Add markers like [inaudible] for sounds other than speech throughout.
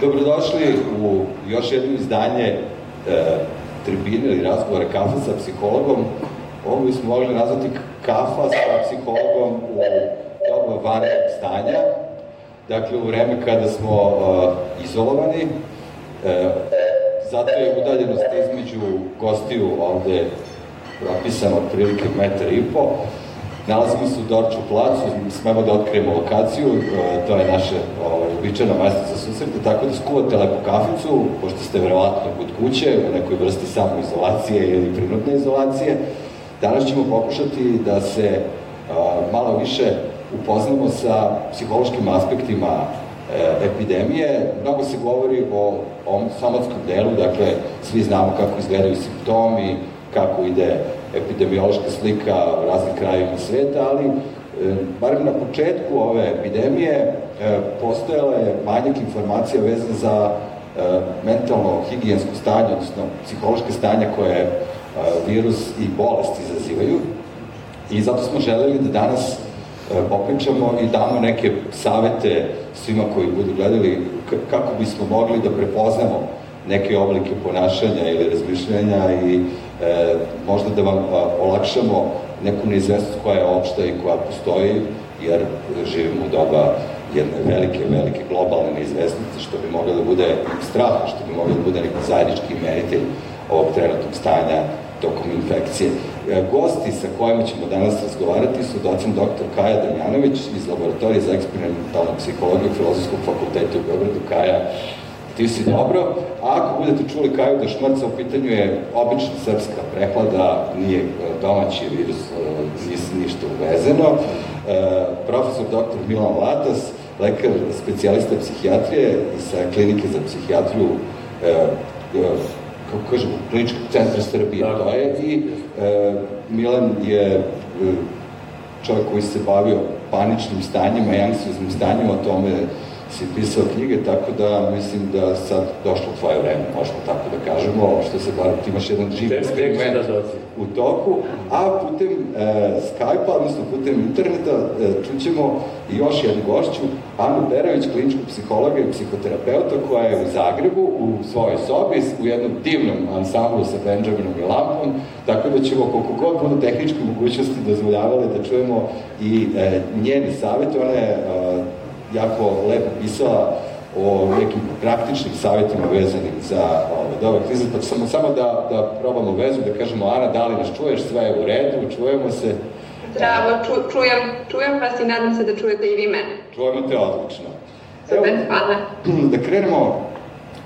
Dobrodošli u još jedno izdanje e, tribine ili razgovora kafa sa psihologom. Ovo bismo mogli nazvati kafa sa psihologom u doba vanrednog stanja. Dakle, u vreme kada smo uh, izolovani, uh, zato je udaljenost između gostiju ovde propisana otprilike metar i po. Nalazimo se u Dorču placu, smemo da otkrijemo lokaciju, e, to je naše ovaj, uobičajeno mesto za susrete, tako da skuvate lepo kaficu, pošto ste verovatno kod kuće, u nekoj vrsti samoizolacije ili prinudne izolacije. Danas ćemo pokušati da se a, malo više upoznamo sa psihološkim aspektima e, epidemije. Mnogo se govori o ovom somatskom delu, dakle, svi znamo kako izgledaju simptomi, kako ide epidemiološka slika u raznim krajima sveta, ali e, barem na početku ove epidemije e, postojala je manjak informacija vezan za e, mentalno higijensko stanje, odnosno psihološke stanja koje virus i bolest izazivaju. I zato smo želeli da danas popričamo i damo neke savete svima koji budu gledali kako bismo mogli da prepoznamo neke oblike ponašanja ili razmišljanja i e, možda da vam a, olakšamo neku neizvestnost koja je opšta i koja postoji, jer živimo u doba jedne velike, velike globalne neizvestnosti, što bi moglo da bude strah, što bi moglo da bude neki zajednički imenitelj ovog trenutnog stanja tokom infekcije. E, gosti sa kojima ćemo danas razgovarati su docent dr. Kaja Damjanović iz Laboratorije za eksperimentalnu psihologiju Filozofskog fakulteta u Beogradu. Kaja, ti si dobro. A ako budete čuli Kaju da šmrca, u pitanju je obična srpska prehlada, nije e, domaći virus, e, nije ništa uvezeno. E, profesor dr. Milan Latas, lekar specijalista psihijatrije sa klinike za psihijatriju kako kažem, kliničkog centra Srbije, da. to je, i e, Milan je čovjek koji se bavio paničnim stanjima i anksioznim stanjima, o tome si pisao knjige, tako da mislim da sad došlo tvoje vreme, možemo tako da kažemo, što se bar ti imaš jedan živ eksperiment da u toku, a putem e, Skype-a, odnosno putem interneta, e, čućemo i još jednu gošću, Anu Berović, kliničku psihologa i psihoterapeuta, koja je u Zagrebu, u svojoj sobi, u jednom divnom ansamblu sa Benjaminom i Lampom, tako da ćemo koliko god budu tehničke mogućnosti dozvoljavali da čujemo i e, njeni savjet, ona je e, jako lepo pisala o nekim praktičnim savjetima vezanim za ove, dobar krize, pa samo, samo da, da probamo vezu, da kažemo, Ana, da li nas čuješ, sve je u redu, čujemo se. Zdravo, ču, čujem, čujem vas i nadam se da čujete i vi mene. Čujemo te odlično. Super, hvala. [clears throat] Da krenemo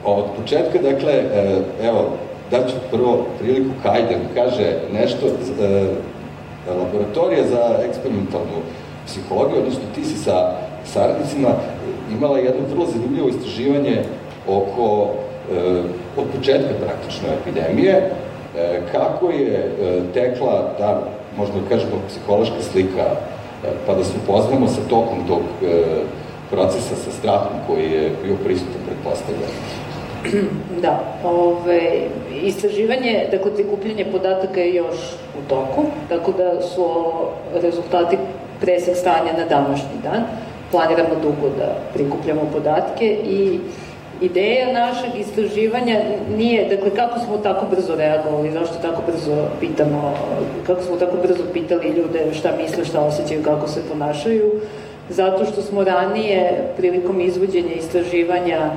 od početka, dakle, e, evo, daću prvo priliku Kaj da kaže nešto, e, laboratorija za eksperimentalnu psihologiju, odnosno ti si sa saradnicima imala jedno vrlo zanimljivo istraživanje oko, e, od početka praktično epidemije, e, kako je e, tekla, da, možda da kažemo, psihološka slika, e, pa da se upoznamo sa tokom tog e, procesa sa strahom koji je bio prisutan, pretpostavljen. [clears throat] Da, ove, istraživanje, dakle, prikupljanje podataka je još u toku, tako da su rezultati presek stanja na današnji dan planiramo dugo da prikupljamo podatke i ideja našeg istraživanja nije, dakle, kako smo tako brzo reagovali, zašto tako brzo pitamo, kako smo tako brzo pitali ljude šta misle, šta osjećaju, kako se ponašaju, zato što smo ranije prilikom izvođenja istraživanja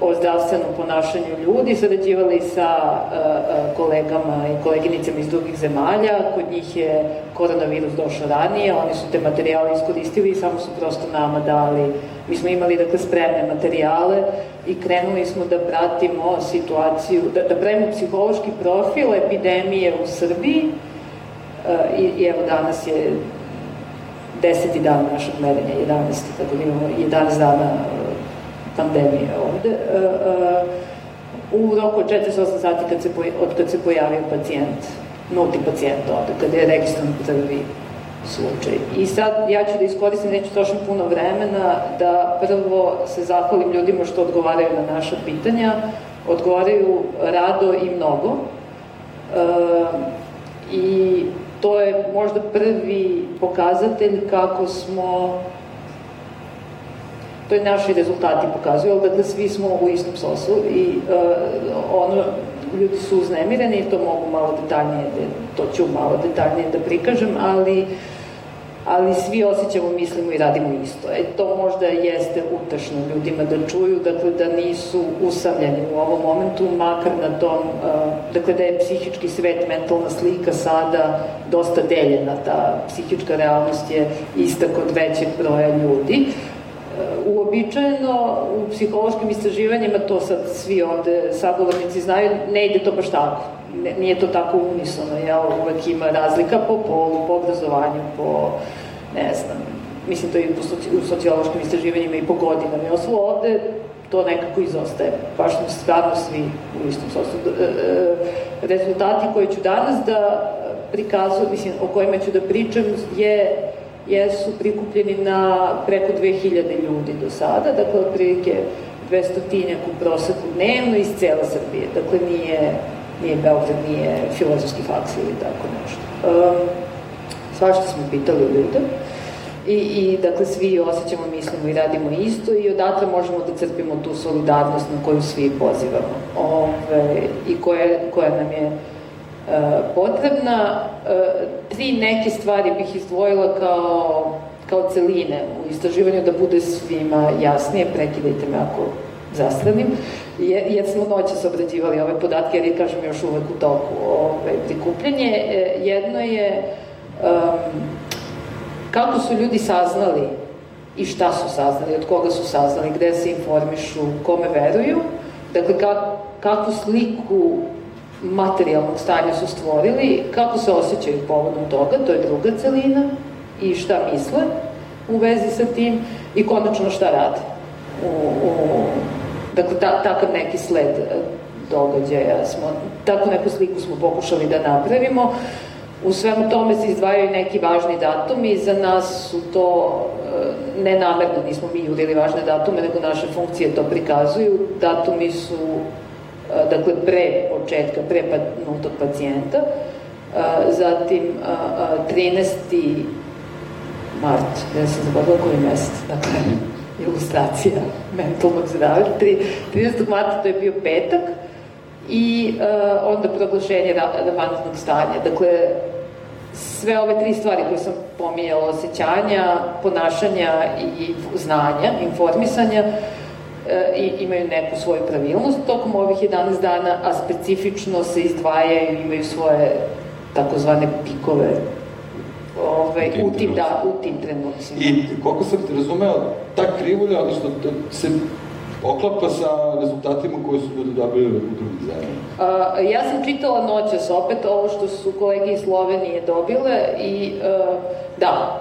o zdravstvenom ponašanju ljudi, sarađivali sa uh, kolegama i koleginicama iz drugih zemalja, kod njih je koronavirus došao ranije, oni su te materijale iskoristili i samo su prosto nama dali, mi smo imali dakle spremne materijale i krenuli smo da pratimo situaciju, da, da pravimo psihološki profil epidemije u Srbiji uh, i, i evo danas je deseti dan našeg merenja, 11. tako da imamo 11 dana pandemije ovde, e, e, u roku od 48 sati kad se, od kad se pojavio pacijent, nulti pacijent ovde, kada je registran prvi slučaj. I sad ja ću da iskoristim, neću točno puno vremena, da prvo se zahvalim ljudima što odgovaraju na naša pitanja, odgovaraju rado i mnogo. E, I to je možda prvi pokazatelj kako smo to je naši rezultati pokazuju, ali dakle svi smo u istom sosu i uh, ono, ljudi su uznemireni i to mogu malo detaljnije, to ću malo detaljnije da prikažem, ali ali svi osjećamo, mislimo i radimo isto. E, to možda jeste utešno ljudima da čuju, dakle da nisu usamljeni u ovom momentu, makar na tom, uh, dakle da je psihički svet, mentalna slika sada dosta deljena, ta psihička realnost je ista kod većeg broja ljudi. Uh, uobičajeno u psihološkim istraživanjima, to sad svi ovde sagovornici znaju, ne ide to baš tako. Ne, nije to tako unisono, jel? Uvek ima razlika po polu, po obrazovanju, po ne znam, mislim to i u sociološkim istraživanjima i po godinama, jer su ovde to nekako izostaje. Baš smo stvarno svi u istom sosu. E, e, rezultati koje ću danas da prikazu, mislim, o kojima ću da pričam, je, jesu prikupljeni na preko 2000 ljudi do sada, dakle, otprilike 200 tinjak u proseku dnevno iz cela Srbije. Dakle, nije, nije Beograd, nije filozofski faks ili tako nešto. Um, svašta smo pitali ljude. I, I, dakle, svi osjećamo, mislimo i radimo isto i odatle možemo da crpimo tu solidarnost na koju svi pozivamo Ove, i koja, koja nam je potrebna. E, tri neke stvari bih izdvojila kao, kao celine u istraživanju da bude svima jasnije, prekidajte me ako zastranim, jer, jer smo noće obrađivali ove podatke, jer je, kažem, još uvek u toku ove, prikupljanje. E, jedno je um, kako su ljudi saznali i šta su saznali, od koga su saznali, gde se informišu, kome veruju, dakle ka, kakvu sliku materijalnog stanja su stvorili, kako se osjećaju povodom toga, to je druga celina, i šta misle u vezi sa tim, i konačno šta rade. U, u, dakle, ta, takav neki sled događaja smo, tako neku sliku smo pokušali da napravimo. U svemu tome se izdvajaju neki važni datumi, za nas su to e, nenamerno, nismo mi jurili važne datume, nego naše funkcije to prikazuju. Datumi su, e, dakle, pre početka, pre pa, nultog pacijenta, zatim 13. mart, ja sam zaboravila koji mesec, dakle, [laughs] ilustracija mentalnog zdravlja, 13. marta to je bio petak, i uh, onda proglašenje vanrednog stanja. Dakle, sve ove tri stvari koje sam pominjala, osjećanja, ponašanja i znanja, informisanja, e, i imaju neku svoju pravilnost tokom ovih 11 dana, a specifično se izdvajaju i imaju svoje takozvane pikove ove, u, tim, da, u tim trenucima. I koliko sam te razumeo, ta krivulja, odnosno se poklapa sa rezultatima koje su ljudi dobili u drugih zemljama? ja sam čitala noćas opet ovo što su kolege iz Slovenije dobile i uh, da,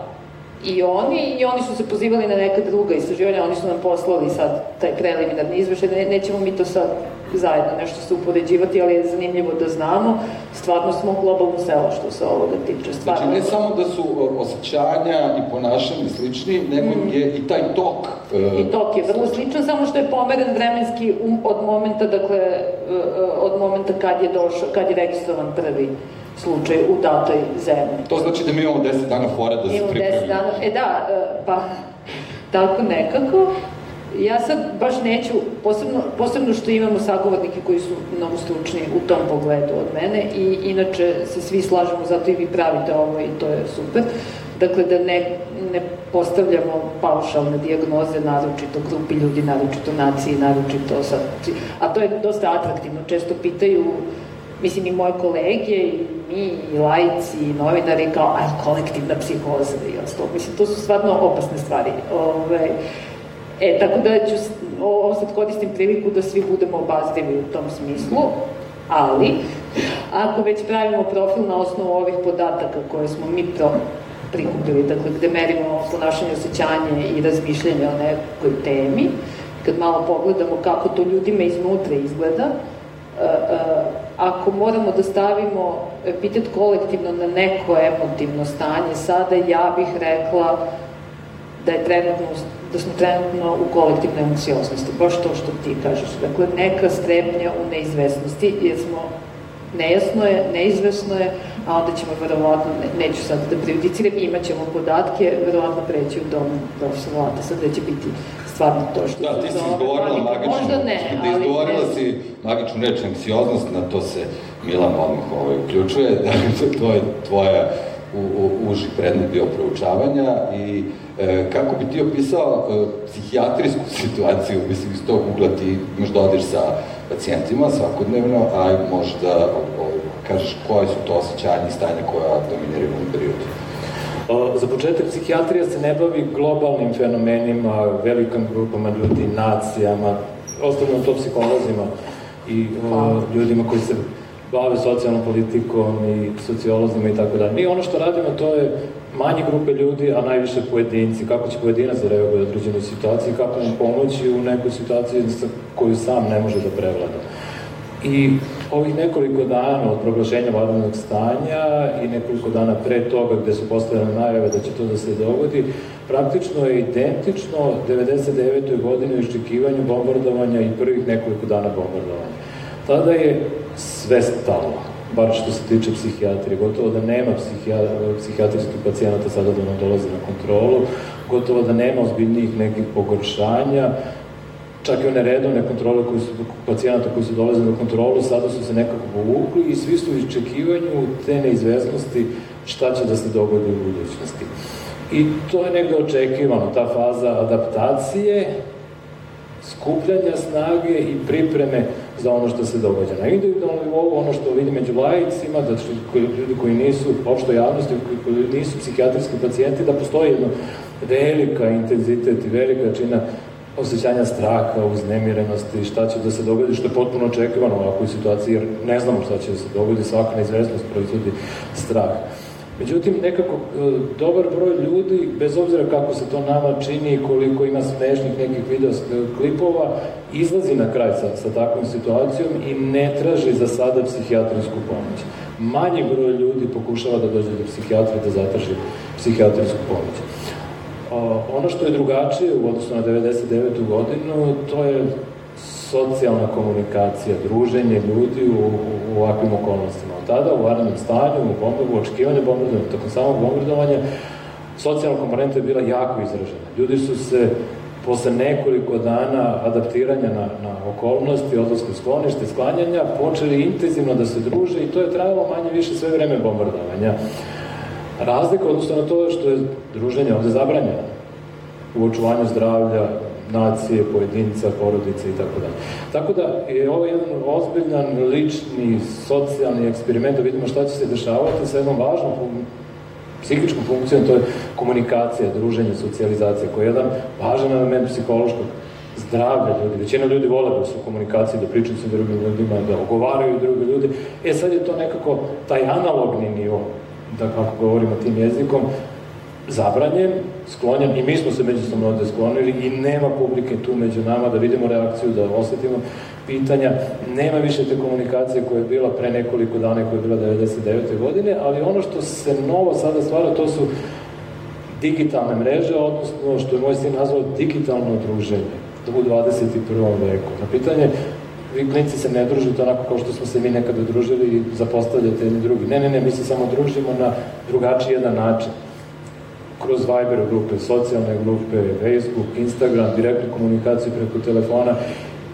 i oni, i oni su se pozivali na neka druga istraživanja, oni su nam poslali sad taj preliminarni izveštaj, ne, nećemo mi to sad zajedno nešto se upoređivati, ali je zanimljivo da znamo, stvarno smo globalno selo što se ovoga tiče. Stvarno. Znači ne samo da su osjećanja i ponašanje slični, nego mm. je i taj tok. Uh, I tok je vrlo sličan, samo što je pomeren vremenski um, od momenta, dakle, uh, od momenta kad je došao, kad je registrovan prvi slučaj u datoj zemlji. To znači da mi imamo 10 dana fora da se pripremimo. Imamo 10 dana, e da, pa tako nekako. Ja sad baš neću, posebno, posebno što imamo sagovornike koji su mnogo stručni u tom pogledu od mene i inače se svi slažemo, zato i vi pravite ovo i to je super. Dakle, da ne, ne postavljamo paušalne diagnoze, naročito grupi ljudi, naročito naciji, naročito sad, a to je dosta atraktivno. Često pitaju, mislim i moje kolege i mi, i lajci, i novinari, kao, aj, kolektivna psihoza i ostalo. Mislim, to su stvarno opasne stvari. Ove, E, tako da ću, ovo sad koristim priliku da svi budemo obazrivi u tom smislu, ali ako već pravimo profil na osnovu ovih podataka koje smo mi pro, prikupili, dakle gde merimo ponašanje, osjećanje i razmišljanje o nekoj temi, kad malo pogledamo kako to ljudima iznutra izgleda, uh, uh, ako moramo da stavimo epitet kolektivno na neko emotivno stanje, sada ja bih rekla da je trenutno da smo trenutno u kolektivnoj anksioznosti, baš to što ti kažeš. Dakle, neka strepnja u neizvesnosti, jer smo nejasno je, neizvesno je, a onda ćemo verovatno, ne, neću sad da prejudiciram, imat ćemo podatke, verovatno preći u dom profesora Latasa, gde će biti stvarno to što Da, ti si izgovorila magičnu, možda ne, ti ali... izgovorila si magičnu reč anksioznost, na to se Milan odmah ovaj, uključuje, [laughs] da to je tvoja u, u, uži predmet bio proučavanja i e, kako bi ti opisao e, psihijatrijsku [laughs] situaciju, mislim, iz tog ugla ti imaš da odiš sa pacijentima svakodnevno, a možda o, o, kažeš koje su to osjećanje i stanje koja dominiraju u periodu. Za početak, psihijatrija se ne bavi globalnim fenomenima, velikim grupama ljudi, nacijama, ostavljamo to psiholozima i o, ljudima koji se bave socijalnom politikom i sociolozima i tako dalje. Mi ono što radimo to je manje grupe ljudi, a najviše pojedinci, kako će pojedinac da reaguje u određenoj situaciji, kako mu pomoći u nekoj situaciji koju sam ne može da prevlada. I ovih nekoliko dana od proglašenja vanrednog stanja i nekoliko dana pre toga gde su postavljene najave da će to da se dogodi, praktično je identično 99. godini u iščekivanju bombardovanja i prvih nekoliko dana bombardovanja. Tada je sve stalo, bar što se tiče psihijatrije. Gotovo da nema psihijatrijskih pacijenata sada da nam dolaze na kontrolu, gotovo da nema ozbiljnijih nekih pogoršanja, čak i one redovne kontrole koji su, pacijenata koji su dolazili na kontrolu, sada su se nekako povukli i svi su u iščekivanju te neizvesnosti šta će da se dogodi u budućnosti. I to je negde očekivano, ta faza adaptacije, skupljanja snage i pripreme za ono što se događa. Na individualnom nivou, ono što vidim među lajicima, da su ljudi koji nisu, opšto javnosti, koji nisu psihijatrijski pacijenti, da postoji jedno velika intenzitet i velika čina osjećanja straha, uznemirenosti, šta će da se dogodi, što je potpuno očekivano u ovakvoj situaciji, jer ne znamo šta će da se dogodi, svaka neizvestnost proizvodi strah. Međutim, nekako e, dobar broj ljudi, bez obzira kako se to nama čini, koliko ima smešnih nekih video klipova, izlazi na kraj sa, sa takvom situacijom i ne traži za sada psihijatrijsku pomoć. Manji broj ljudi pokušava da dođe do psihijatra da zatraži psihijatrijsku pomoć. Ono što je drugačije u odnosu na 99. godinu, to je socijalna komunikacija, druženje ljudi u, u ovakvim okolnostima. Od tada u vanrednom stanju, u, bombe, u očekivanju bombardovanja, tako samog bombardovanja, socijalna komponenta je bila jako izražena. Ljudi su se posle nekoliko dana adaptiranja na, na okolnosti, odlasku sklonište, sklanjanja, počeli intenzivno da se druže i to je trajalo manje više sve vreme bombardovanja. Razlika odnosno na to što je druženje ovde zabranjeno u očuvanju zdravlja, nacije, pojedinca, porodice i tako dalje. Tako da je ovo jedan ozbiljan lični, socijalni eksperiment da vidimo šta će se dešavati sa jednom važnom psihičkom funkcijom, to je komunikacija, druženje, socijalizacija, koja je jedan važan element psihološkog zdravlja ljudi. Većina ljudi vole da su u komunikaciji, da pričaju sa drugim ljudima, da ogovaraju druge ljudi. E sad je to nekako taj analogni nivo da kako govorimo tim jezikom, zabranjen, sklonjen i mi smo se međusobno ovde sklonili i nema publike tu među nama da vidimo reakciju, da osetimo pitanja. Nema više te komunikacije koja je bila pre nekoliko dana koja je bila 99. godine, ali ono što se novo sada stvara to su digitalne mreže, odnosno što je moj sin nazvao digitalno druženje u 21. veku. Na pitanje vi klinci se ne družite onako kao što smo se mi nekada družili i zapostavljate jedni drugi. Ne, ne, ne, mi se samo družimo na drugačiji jedan način. Kroz Viber grupe, socijalne grupe, Facebook, Instagram, direktnu komunikaciju preko telefona.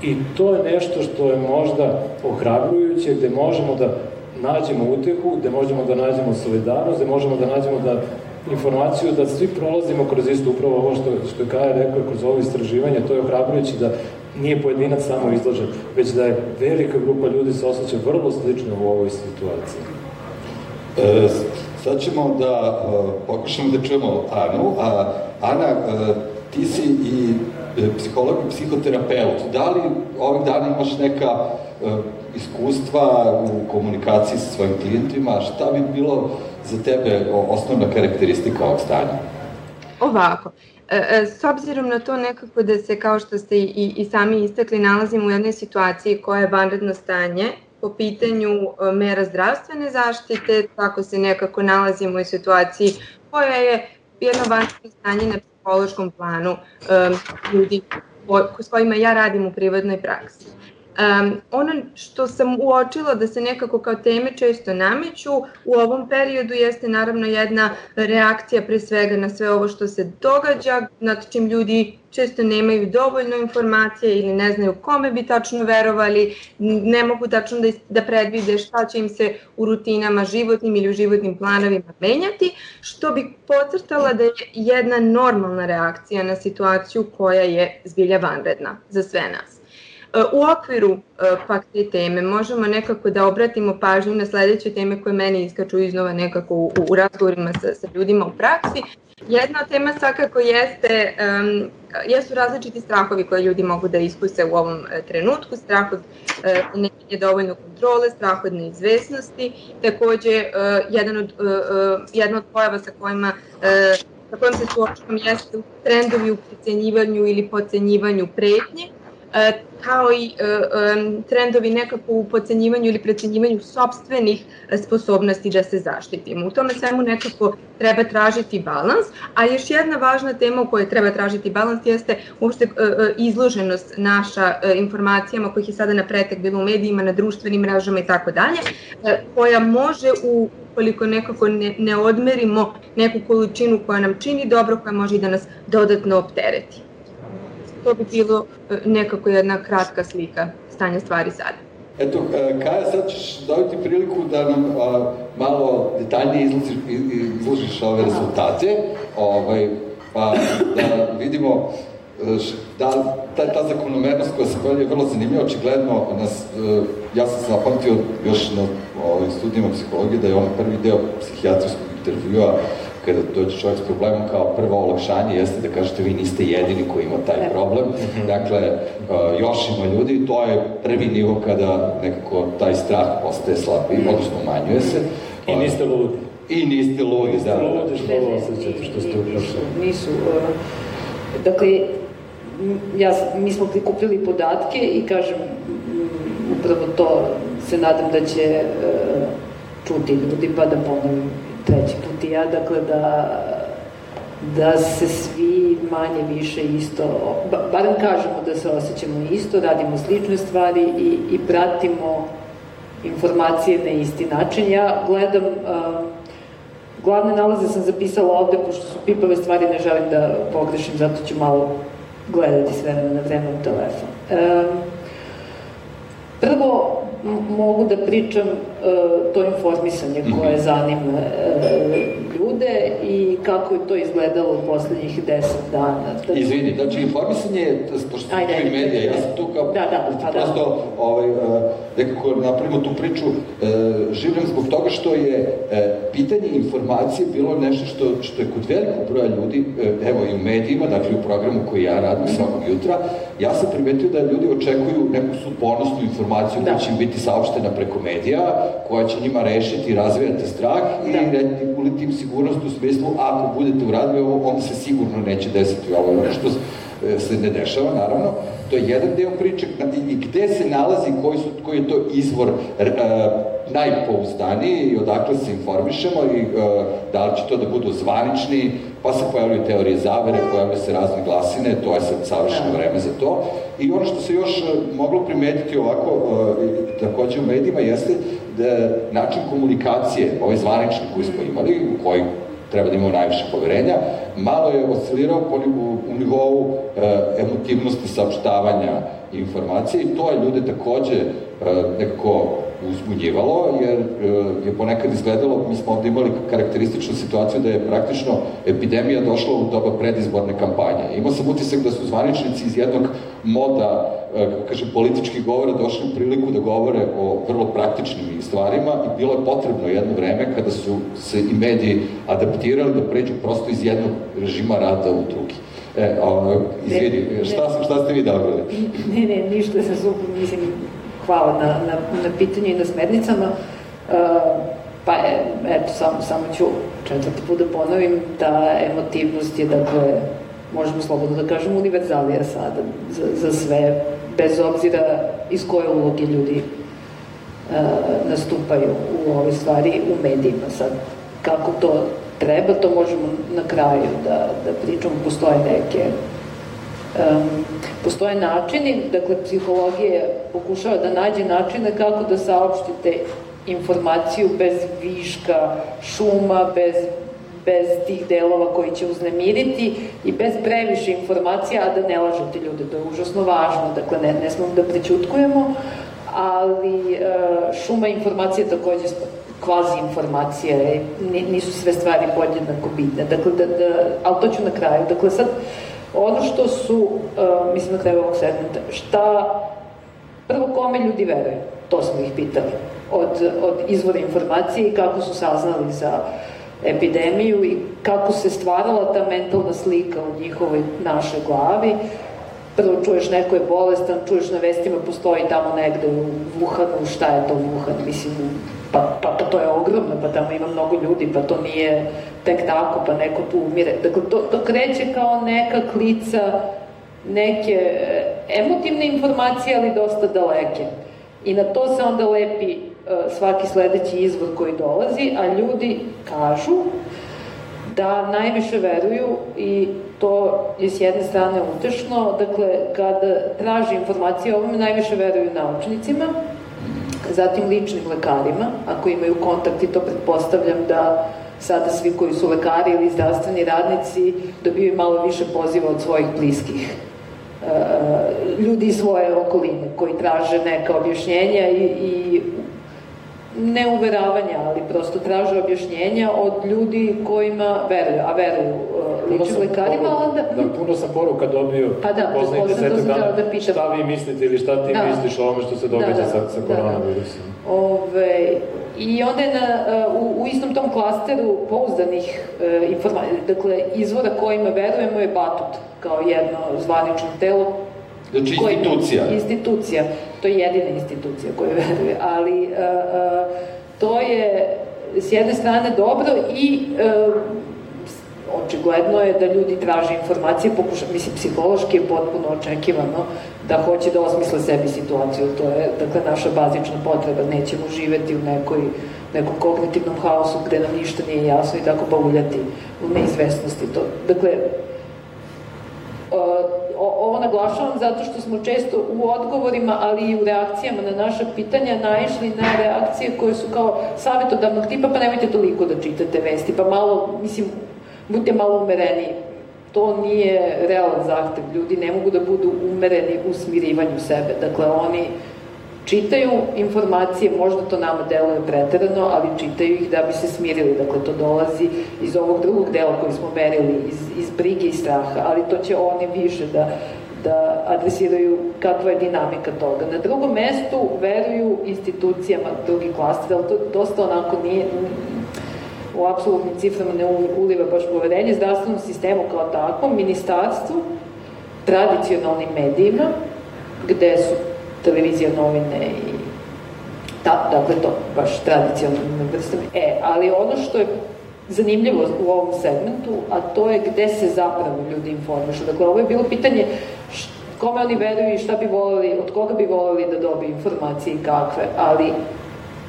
I to je nešto što je možda ohrabrujuće, gde možemo da nađemo utehu, gde možemo da nađemo solidarnost, gde možemo da nađemo da informaciju da svi prolazimo kroz isto upravo ovo što, što je Kaja rekao kroz ovo istraživanje, to je ohrabrujuće da nije pojedinac samo izložen, već da je velika grupa ljudi se osjeća vrlo slično u ovoj situaciji. E, sad ćemo da uh, pokušamo da čujemo Anu, a Ana, uh, ti si i e, psiholog i psihoterapeut. Da li ovih dana imaš neka uh, iskustva u komunikaciji sa svojim klijentima? Šta bi bilo za tebe osnovna karakteristika ovog stanja? Ovako, E, e, s obzirom na to nekako da se, kao što ste i, i sami istakli, nalazimo u jednoj situaciji koja je vanredno stanje po pitanju e, mera zdravstvene zaštite, tako se nekako nalazimo u situaciji koja je jedno vanredno stanje na psihološkom planu um, ljudi s kojima ja radim u privatnoj praksi. Um, ono što sam uočila da se nekako kao teme često nameću u ovom periodu jeste naravno jedna reakcija pre svega na sve ovo što se događa, nad čim ljudi često nemaju dovoljno informacije ili ne znaju kome bi tačno verovali, ne mogu tačno da, da predvide šta će im se u rutinama životnim ili u životnim planovima menjati, što bi pocrtala da je jedna normalna reakcija na situaciju koja je zbilja vanredna za sve nas. U okviru e, pak te teme možemo nekako da obratimo pažnju na sledeće teme koje meni iskaču iznova nekako u, u razgovorima sa, sa ljudima u praksi. Jedna od tema svakako jeste, um, jesu različiti strahovi koje ljudi mogu da iskuse u ovom e, trenutku, strah od uh, neće dovoljno kontrole, strah od neizvesnosti, takođe uh, jedan od, uh, uh, jedna od pojava sa kojima uh, sa kojom se suočavam jeste trendovi u precenjivanju ili pocenjivanju pretnje, E, kao i e, trendovi nekako u pocenjivanju ili precenjivanju sobstvenih sposobnosti da se zaštitimo. U tome svemu nekako treba tražiti balans, a još jedna važna tema u kojoj treba tražiti balans jeste uopšte e, izloženost naša informacijama kojih je sada na pretek bilo u medijima, na društvenim mrežama i tako dalje, koja može u koliko nekako ne, ne odmerimo neku količinu koja nam čini dobro, koja može i da nas dodatno optereti to bi bilo e, nekako jedna kratka slika stanja stvari sada. Eto, e, Kaja, sad ćeš dobiti priliku da nam a, malo detaljnije izložiš, izložiš ove rezultate, ovaj, pa da vidimo e, da ta, ta zakonomernost koja se pojavlja je vrlo zanimljiva, očigledno nas, ja sam zapamtio još na ovim studijima psihologije da je on prvi deo psihijatrijskog intervjua kada dođe čovjek s problemom kao prvo olakšanje jeste da kažete vi niste jedini koji ima taj problem. Mhm. Dakle, uh, još ima ljudi, to je prvi nivo kada nekako taj strah postaje slabiji, odnosno umanjuje se. I niste ludi. I niste ludi, da. Ludi što ovo osjećate što ste uprašali. Nisu. Uh, dakle, ja, mi smo prikupili podatke i kažem, upravo to se nadam da će uh, čuti ljudi, pa da ponovim treći put i ja, dakle da, da se svi manje više isto, barem kažemo da se osjećamo isto, radimo slične stvari i, i pratimo informacije na isti način. Ja gledam, uh, glavne nalaze sam zapisala ovde, pošto su pipave stvari, ne želim da pogrešim, zato ću malo gledati sve na vreme u telefon. Uh, prvo, mogu da pričam to informisanje koje mhm. zanima uh, ljude i kako je to izgledalo u poslednjih deset dana. Da... Izvini, znači informisanje je, pošto ajde, ajde, medija, ja sam tu kao, da, da, pa, da. prosto da. ovaj, uh, nekako napravimo tu priču, živim zbog toga što je pitanje informacije bilo nešto što, što je kod velikog broja ljudi, evo i u medijima, dakle u programu koji ja radim svakog jutra, ja sam primetio da ljudi očekuju neku suponosnu informaciju da. koja će im biti saopštena preko medija, koja će njima rešiti i razvijati strah da. i uliti im sigurnost u smislu ako budete uradili ovo, onda se sigurno neće desiti ovo, ono što e, se ne dešava, naravno. To je jedan deo priče i gde se nalazi, koji, su, koji je to izvor uh, najpouzdaniji i odakle se informišemo i uh, da li će to da budu zvanični, pa se pojavljaju teorije zavere, pojavljaju se razne glasine, to je sad savršeno da. vreme za to. I ono što se još moglo primetiti ovako, uh, takođe u medijima, jeste da način komunikacije, ovaj zvanični koji smo imali, u koji treba da imamo najviše poverenja, malo je oscilirao po, u, u nivou e, emotivnosti saopštavanja informacije i to je ljude takođe e, nekako uzbunjivalo, jer e, je ponekad izgledalo, mi smo ovde imali karakterističnu situaciju da je praktično epidemija došla u doba predizborne kampanje. Imao sam utisak da su zvaničnici iz jednog moda, e, kako kažem, političkih govora došli u priliku da govore o vrlo praktičnim stvarima i bilo je potrebno jedno vreme kada su se i mediji adaptirali da pređu prosto iz jednog režima rada u drugi. E, o, izvini, šta, šta ste vi dobrali? Ne, ne, ništa sa super, mislim, hvala na, na, na pitanju i na smernicama. Uh, pa je, eto, samo, samo ću četvrti put da ponovim da emotivnost je, dakle, možemo slobodno da kažemo, univerzalija sada za, za sve, bez obzira iz koje uloge ljudi uh, nastupaju u ove stvari u medijima. Sad, kako to treba, to možemo na kraju da, da pričamo, postoje neke Um, postoje načini, dakle, psihologija pokušava da nađe načine kako da saopštite informaciju bez viška šuma, bez bez tih delova koji će uznemiriti i bez previše informacija, a da ne lažete ljude, to je užasno važno, dakle ne, ne smemo da prećutkujemo, ali e, šuma informacije takođe kvazi informacije, nisu sve stvari podjednako bitne, dakle, da, da, ali to ću na kraju, dakle sad, ono što su, uh, mislim na kraju ovog segmenta, šta, prvo kome ljudi veruju, to smo ih pitali, od, od izvora informacije i kako su saznali za epidemiju i kako se stvarala ta mentalna slika u njihovoj našoj glavi. Prvo čuješ neko je bolestan, čuješ na vestima postoji tamo negde u Wuhanu, šta je to Wuhan, mislim, pa, pa, pa to je ogromno, pa tamo ima mnogo ljudi, pa to nije tek tako, pa neko tu umire. Dakle, to, to kreće kao neka klica neke e, emotivne informacije, ali dosta daleke. I na to se onda lepi svaki sledeći izvor koji dolazi, a ljudi kažu da najviše veruju i to je s jedne strane utešno, dakle, kada traži informacije o ovome, najviše veruju naučnicima, zatim ličnim lekarima, ako imaju kontakt i to pretpostavljam da sada svi koji su lekari ili zdravstveni radnici dobiju malo više poziva od svojih bliskih e, ljudi iz svoje okoline koji traže neka objašnjenja i, i ne uveravanja, ali prosto traže objašnjenja od ljudi kojima veruju, a veruju uh, ličnim lekarima, onda... Da, puno sam poruka dobio, pa da, poznajte desetak dana, da pitam. šta vi mislite ili šta ti da. misliš o ovome što se događa da, da, sa, sa koronavirusom. Da, da. Ove, I onda je na, uh, u, u istom tom klasteru pouzdanih uh, informacija, dakle, izvora kojima verujemo je Batut, kao jedno zvanično telo Znači institucija. Koji, institucija. To je jedina institucija koju veruje, ali uh, uh, to je s jedne strane dobro i uh, očigledno je da ljudi traže informacije, pokuša, mislim, psihološki je potpuno očekivano da hoće da osmisle sebi situaciju, to je, dakle, naša bazična potreba, nećemo živeti u nekoj, nekom kognitivnom haosu gde nam ništa nije jasno i tako bauljati u neizvesnosti. To, dakle, ovo naglašavam zato što smo često u odgovorima, ali i u reakcijama na naša pitanja naišli na reakcije koje su kao savjetodavnog tipa, pa nemojte toliko da čitate vesti, pa malo, mislim, budite malo umereni. To nije realan zahtev. Ljudi ne mogu da budu umereni u smirivanju sebe. Dakle, oni čitaju informacije, možda to nama deluje preterano, ali čitaju ih da bi se smirili. Dakle, to dolazi iz ovog drugog dela koji smo merili, iz, iz brige i straha, ali to će oni više da, da adresiraju kakva je dinamika toga. Na drugom mestu veruju institucijama drugi klaster, ali to dosta onako nije, u apsolutnim ciframa ne uliva baš poverenje zdravstvenom sistemu kao takvom, ministarstvu, tradicionalnim medijima, gde su televizija, novine i da, dakle to baš tradicionalnim vrstama. E, ali ono što je zanimljivo u ovom segmentu, a to je gde se zapravo ljudi informišu. Dakle, ovo je bilo pitanje kome oni veruju i šta bi voleli, od koga bi voleli da dobiju informacije i kakve, ali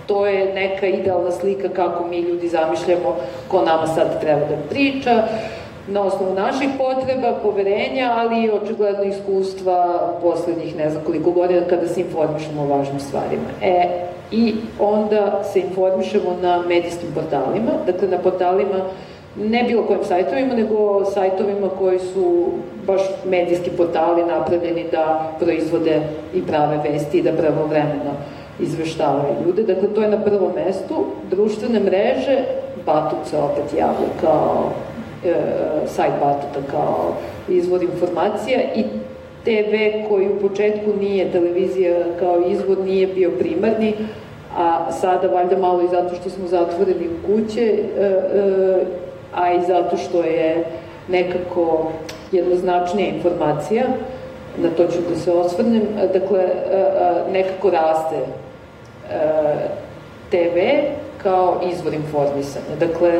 to je neka idealna slika kako mi ljudi zamišljamo ko nama sad treba da priča, na osnovu naših potreba, poverenja, ali i očigledno iskustva poslednjih ne znam koliko godina kada se informišemo o važnim stvarima. E, i onda se informišemo na medijskim portalima, dakle na portalima ne bilo kojim sajtovima, nego sajtovima koji su baš medijski portali napravljeni da proizvode i prave vesti i da pravovremeno izveštavaju ljude. Dakle, to je na prvom mestu. Društvene mreže, Batut se opet javlja kao e, sajt Batuta kao izvor informacija i TV koji u početku nije televizija kao izvod nije bio primarni, a sada valjda malo i zato što smo zatvoreni u kuće, e, e, a i zato što je nekako jednoznačnija informacija, na to ću da se osvrnem, dakle, e, nekako raste TV kao izvor informisanja. Dakle,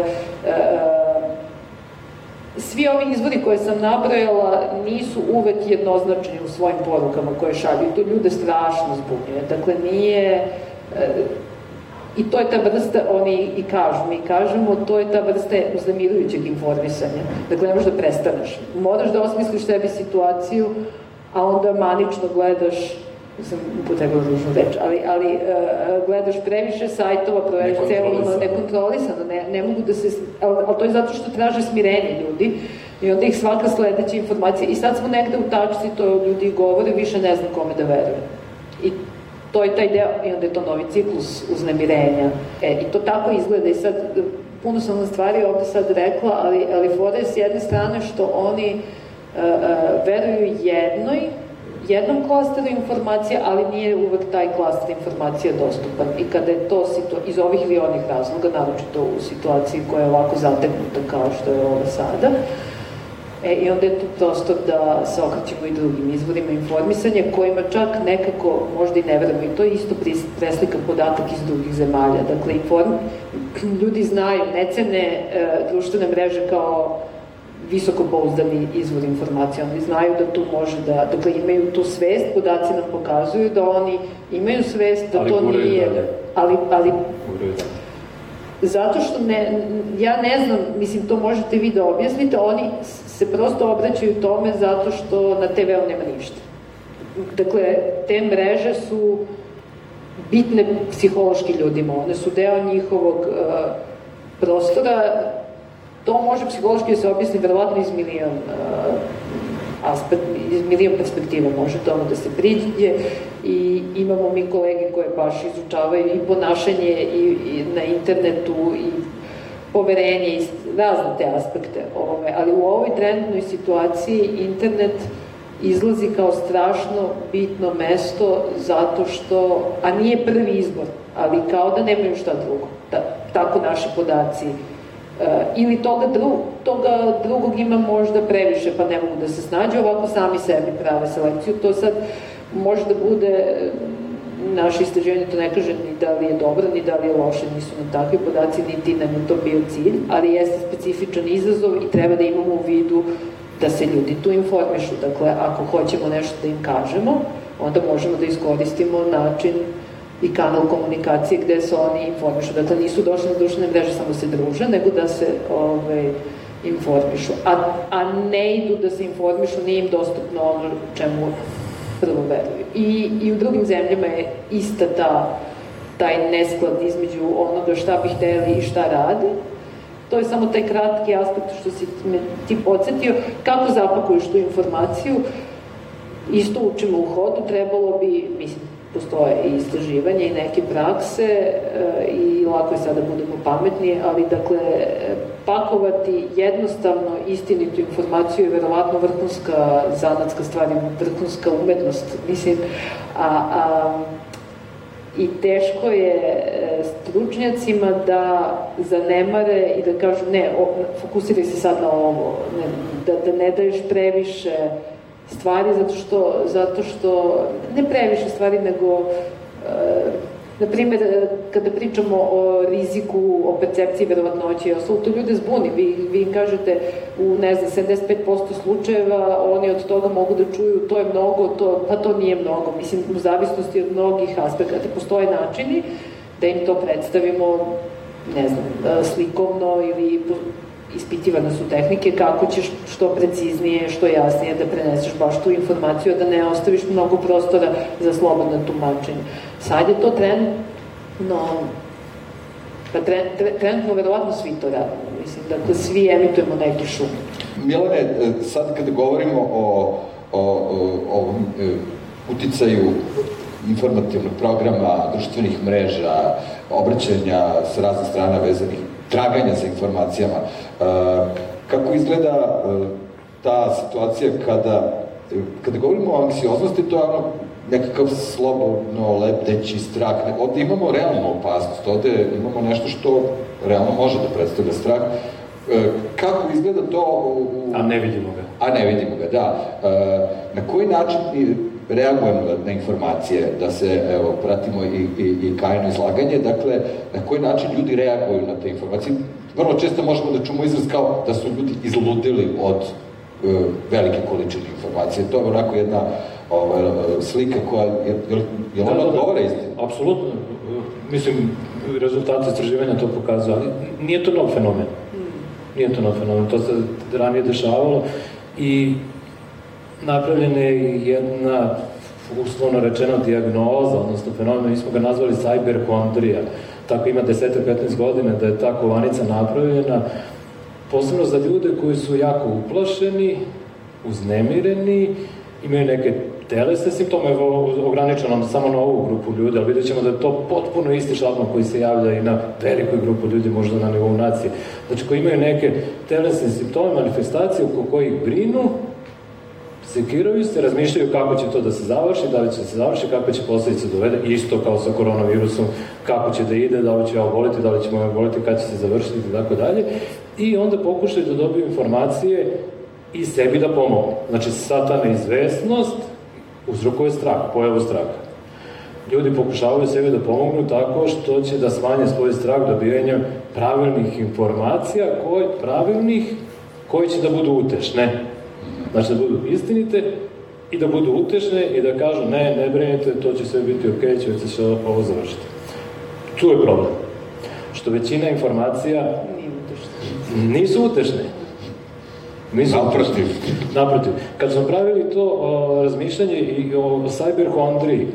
svi ovi izvori koje sam nabrojala nisu uvek jednoznačni u svojim porukama koje šalju. To ljude strašno zbunjuje. Dakle, nije... E, I to je ta vrsta, oni i kažu, mi kažemo, to je ta vrsta uznemirujućeg informisanja. Dakle, ne možeš da prestaneš. Moraš da osmisliš sebi situaciju, a onda manično gledaš sam upotrebila ružnu reč, ali, ali uh, gledaš previše sajtova, proveriš celo nekontrolisano, ne, ne mogu da se, ali, ali to je zato što traže smirenje ljudi i onda ih svaka sledeća informacija, i sad smo negde u tačci, to ljudi govore, više ne znam kome da verujem. I to je taj deo, i onda je to novi ciklus uznemirenja. E, I to tako izgleda i sad, puno sam na stvari ovde sad rekla, ali, ali fora je s jedne strane što oni uh, uh, veruju jednoj, jednom klasteru informacija, ali nije uvek taj klaster informacija dostupan. I kada je to iz ovih ili onih razloga, naročito u situaciji koja je ovako zategnuta kao što je ova sada, E, I onda je tu prostor da se okrećemo i drugim izvorima informisanja kojima čak nekako možda i ne verujemo i to je isto preslika podatak iz drugih zemalja. Dakle, inform, [clears throat] ljudi znaju, ne cene e, društvene mreže kao visoko pouzdani izvor informacija. Oni znaju da tu može da, dakle imaju tu svest, podaci nam pokazuju da oni imaju svest da ali to nije, dalje. ali, ali zato što ne, ja ne znam, mislim to možete vi da objasnite, oni se prosto obraćaju tome zato što na TV-u nema ništa. Dakle, te mreže su bitne psihološki ljudima, one su deo njihovog uh, prostora, to može psihološki da se objasni verovatno iz milion uh, aspekt, iz milion perspektiva može tome da se priđe i imamo mi kolege koje baš izučavaju i ponašanje i, i na internetu i poverenje i razne te aspekte. Ove, ali u ovoj trenutnoj situaciji internet izlazi kao strašno bitno mesto zato što, a nije prvi izbor, ali kao da nemaju šta drugo. Da, tako naši podaci ili toga, dru, toga drugog ima možda previše pa ne mogu da se snađe, ovako sami sebi prave selekciju. To sad može da bude naše istraživanje to ne kaže ni da li je dobro, ni da li je loše, nisu nam takvi podaci, niti nam je to bio cilj, ali jeste specifičan izazov i treba da imamo u vidu da se ljudi tu informišu. Dakle, ako hoćemo nešto da im kažemo, onda možemo da iskoristimo način i kanal komunikacije gde se oni informišu. Dakle, nisu došli na društvene mreže samo da se druže, nego da se ovaj, informišu. A, a ne idu da se informišu, nije im dostupno ono čemu prvo veruju. I, I u drugim zemljama je ista ta, taj nesklad između onoga šta bi hteli i šta rade. To je samo taj kratki aspekt što si me ti podsjetio. Kako zapakuješ tu informaciju? Isto učimo u hodu, trebalo bi, mislim, postoje i istraživanje i neke prakse e, i lako je sada da budemo pametni, ali dakle pakovati jednostavno istinitu informaciju je verovatno vrhunska zanatska stvar vrhunska umetnost, mislim, a, a i teško je e, stručnjacima da zanemare i da kažu ne, fokusiraj se sad na ovo, ne, da, da ne daješ previše stvari zato što, zato što ne previše stvari nego e, na primjer, kada pričamo o riziku, o percepciji verovatnoće i ostalo, to ljude zbuni. Vi, vi im kažete u, ne znam, 75% slučajeva, oni od toga mogu da čuju, to je mnogo, to, pa to nije mnogo. Mislim, u zavisnosti od mnogih aspekata postoje načini da im to predstavimo, ne znam, slikovno ili ispitivane su tehnike kako ćeš što preciznije, što jasnije da preneseš baš tu informaciju, da ne ostaviš mnogo prostora za slobodno tumačenje. Sad je to trenutno, pa trenutno verovatno svi to radimo, mislim, dakle svi emitujemo neki šum. Milane, sad kada govorimo o, o, o, o e, uticaju informativnog programa, društvenih mreža, obraćanja sa raznih strana vezanih traganja za informacijama. E, kako izgleda e, ta situacija kada, kada govorimo o anksioznosti, to je ono nekakav slobodno lepteći strah. Ovde imamo realnu opasnost, ovde imamo nešto što realno može da predstavlja strah. E, kako izgleda to u... A ne vidimo ga. A ne vidimo ga, da. Na koji način reagujemo na informacije, da se, evo, pratimo i, i, i kajno izlaganje, dakle, na koji način ljudi reaguju na te informacije. Vrlo često možemo da čumo izraz kao da su ljudi izludili od uh, velike količine informacije. To je onako jedna ova, slika koja, je, je, je ona da, da, odgovara istinu? Apsolutno. Mislim, rezultati istraživanja to pokazuju, ali nije to nov fenomen. Nije to nov fenomen, to se ranije dešavalo i napravljena je jedna uslovno rečeno diagnoza, odnosno fenomen, mi smo ga nazvali cyberkondrija. Tako ima 10-15 godina da je ta kovanica napravljena, posebno za ljude koji su jako uplašeni, uznemireni, imaju neke telesne simptome, evo ograničeno samo na ovu grupu ljudi, ali vidjet ćemo da je to potpuno isti šablon koji se javlja i na velikoj grupu ljudi, možda na nivou nacije. Znači, koji imaju neke telesne simptome, manifestacije oko kojih brinu, sekiraju se, razmišljaju kako će to da se završi, da li će da se završi, kako će posledice dovede, isto kao sa koronavirusom, kako će da ide, da li će ja oboliti, da li ćemo ja oboliti, kada će se završiti i tako dalje. I onda pokušaju da dobiju informacije i sebi da pomogu. Znači, sad ta neizvesnost uzrokuje strah, pojavu straha. Ljudi pokušavaju sebi da pomognu tako što će da smanje svoj strah dobijanjem pravilnih informacija, koji, pravilnih, koji će da budu utešne. Znači da budu istinite i da budu utešne i da kažu ne, ne brinite, to će sve biti ok, će se ovo završiti. Tu je problem. Što većina informacija nisu utešne. Nisu naprotiv. Naprotiv. Kad smo pravili to o, razmišljanje i o cyberhondriji,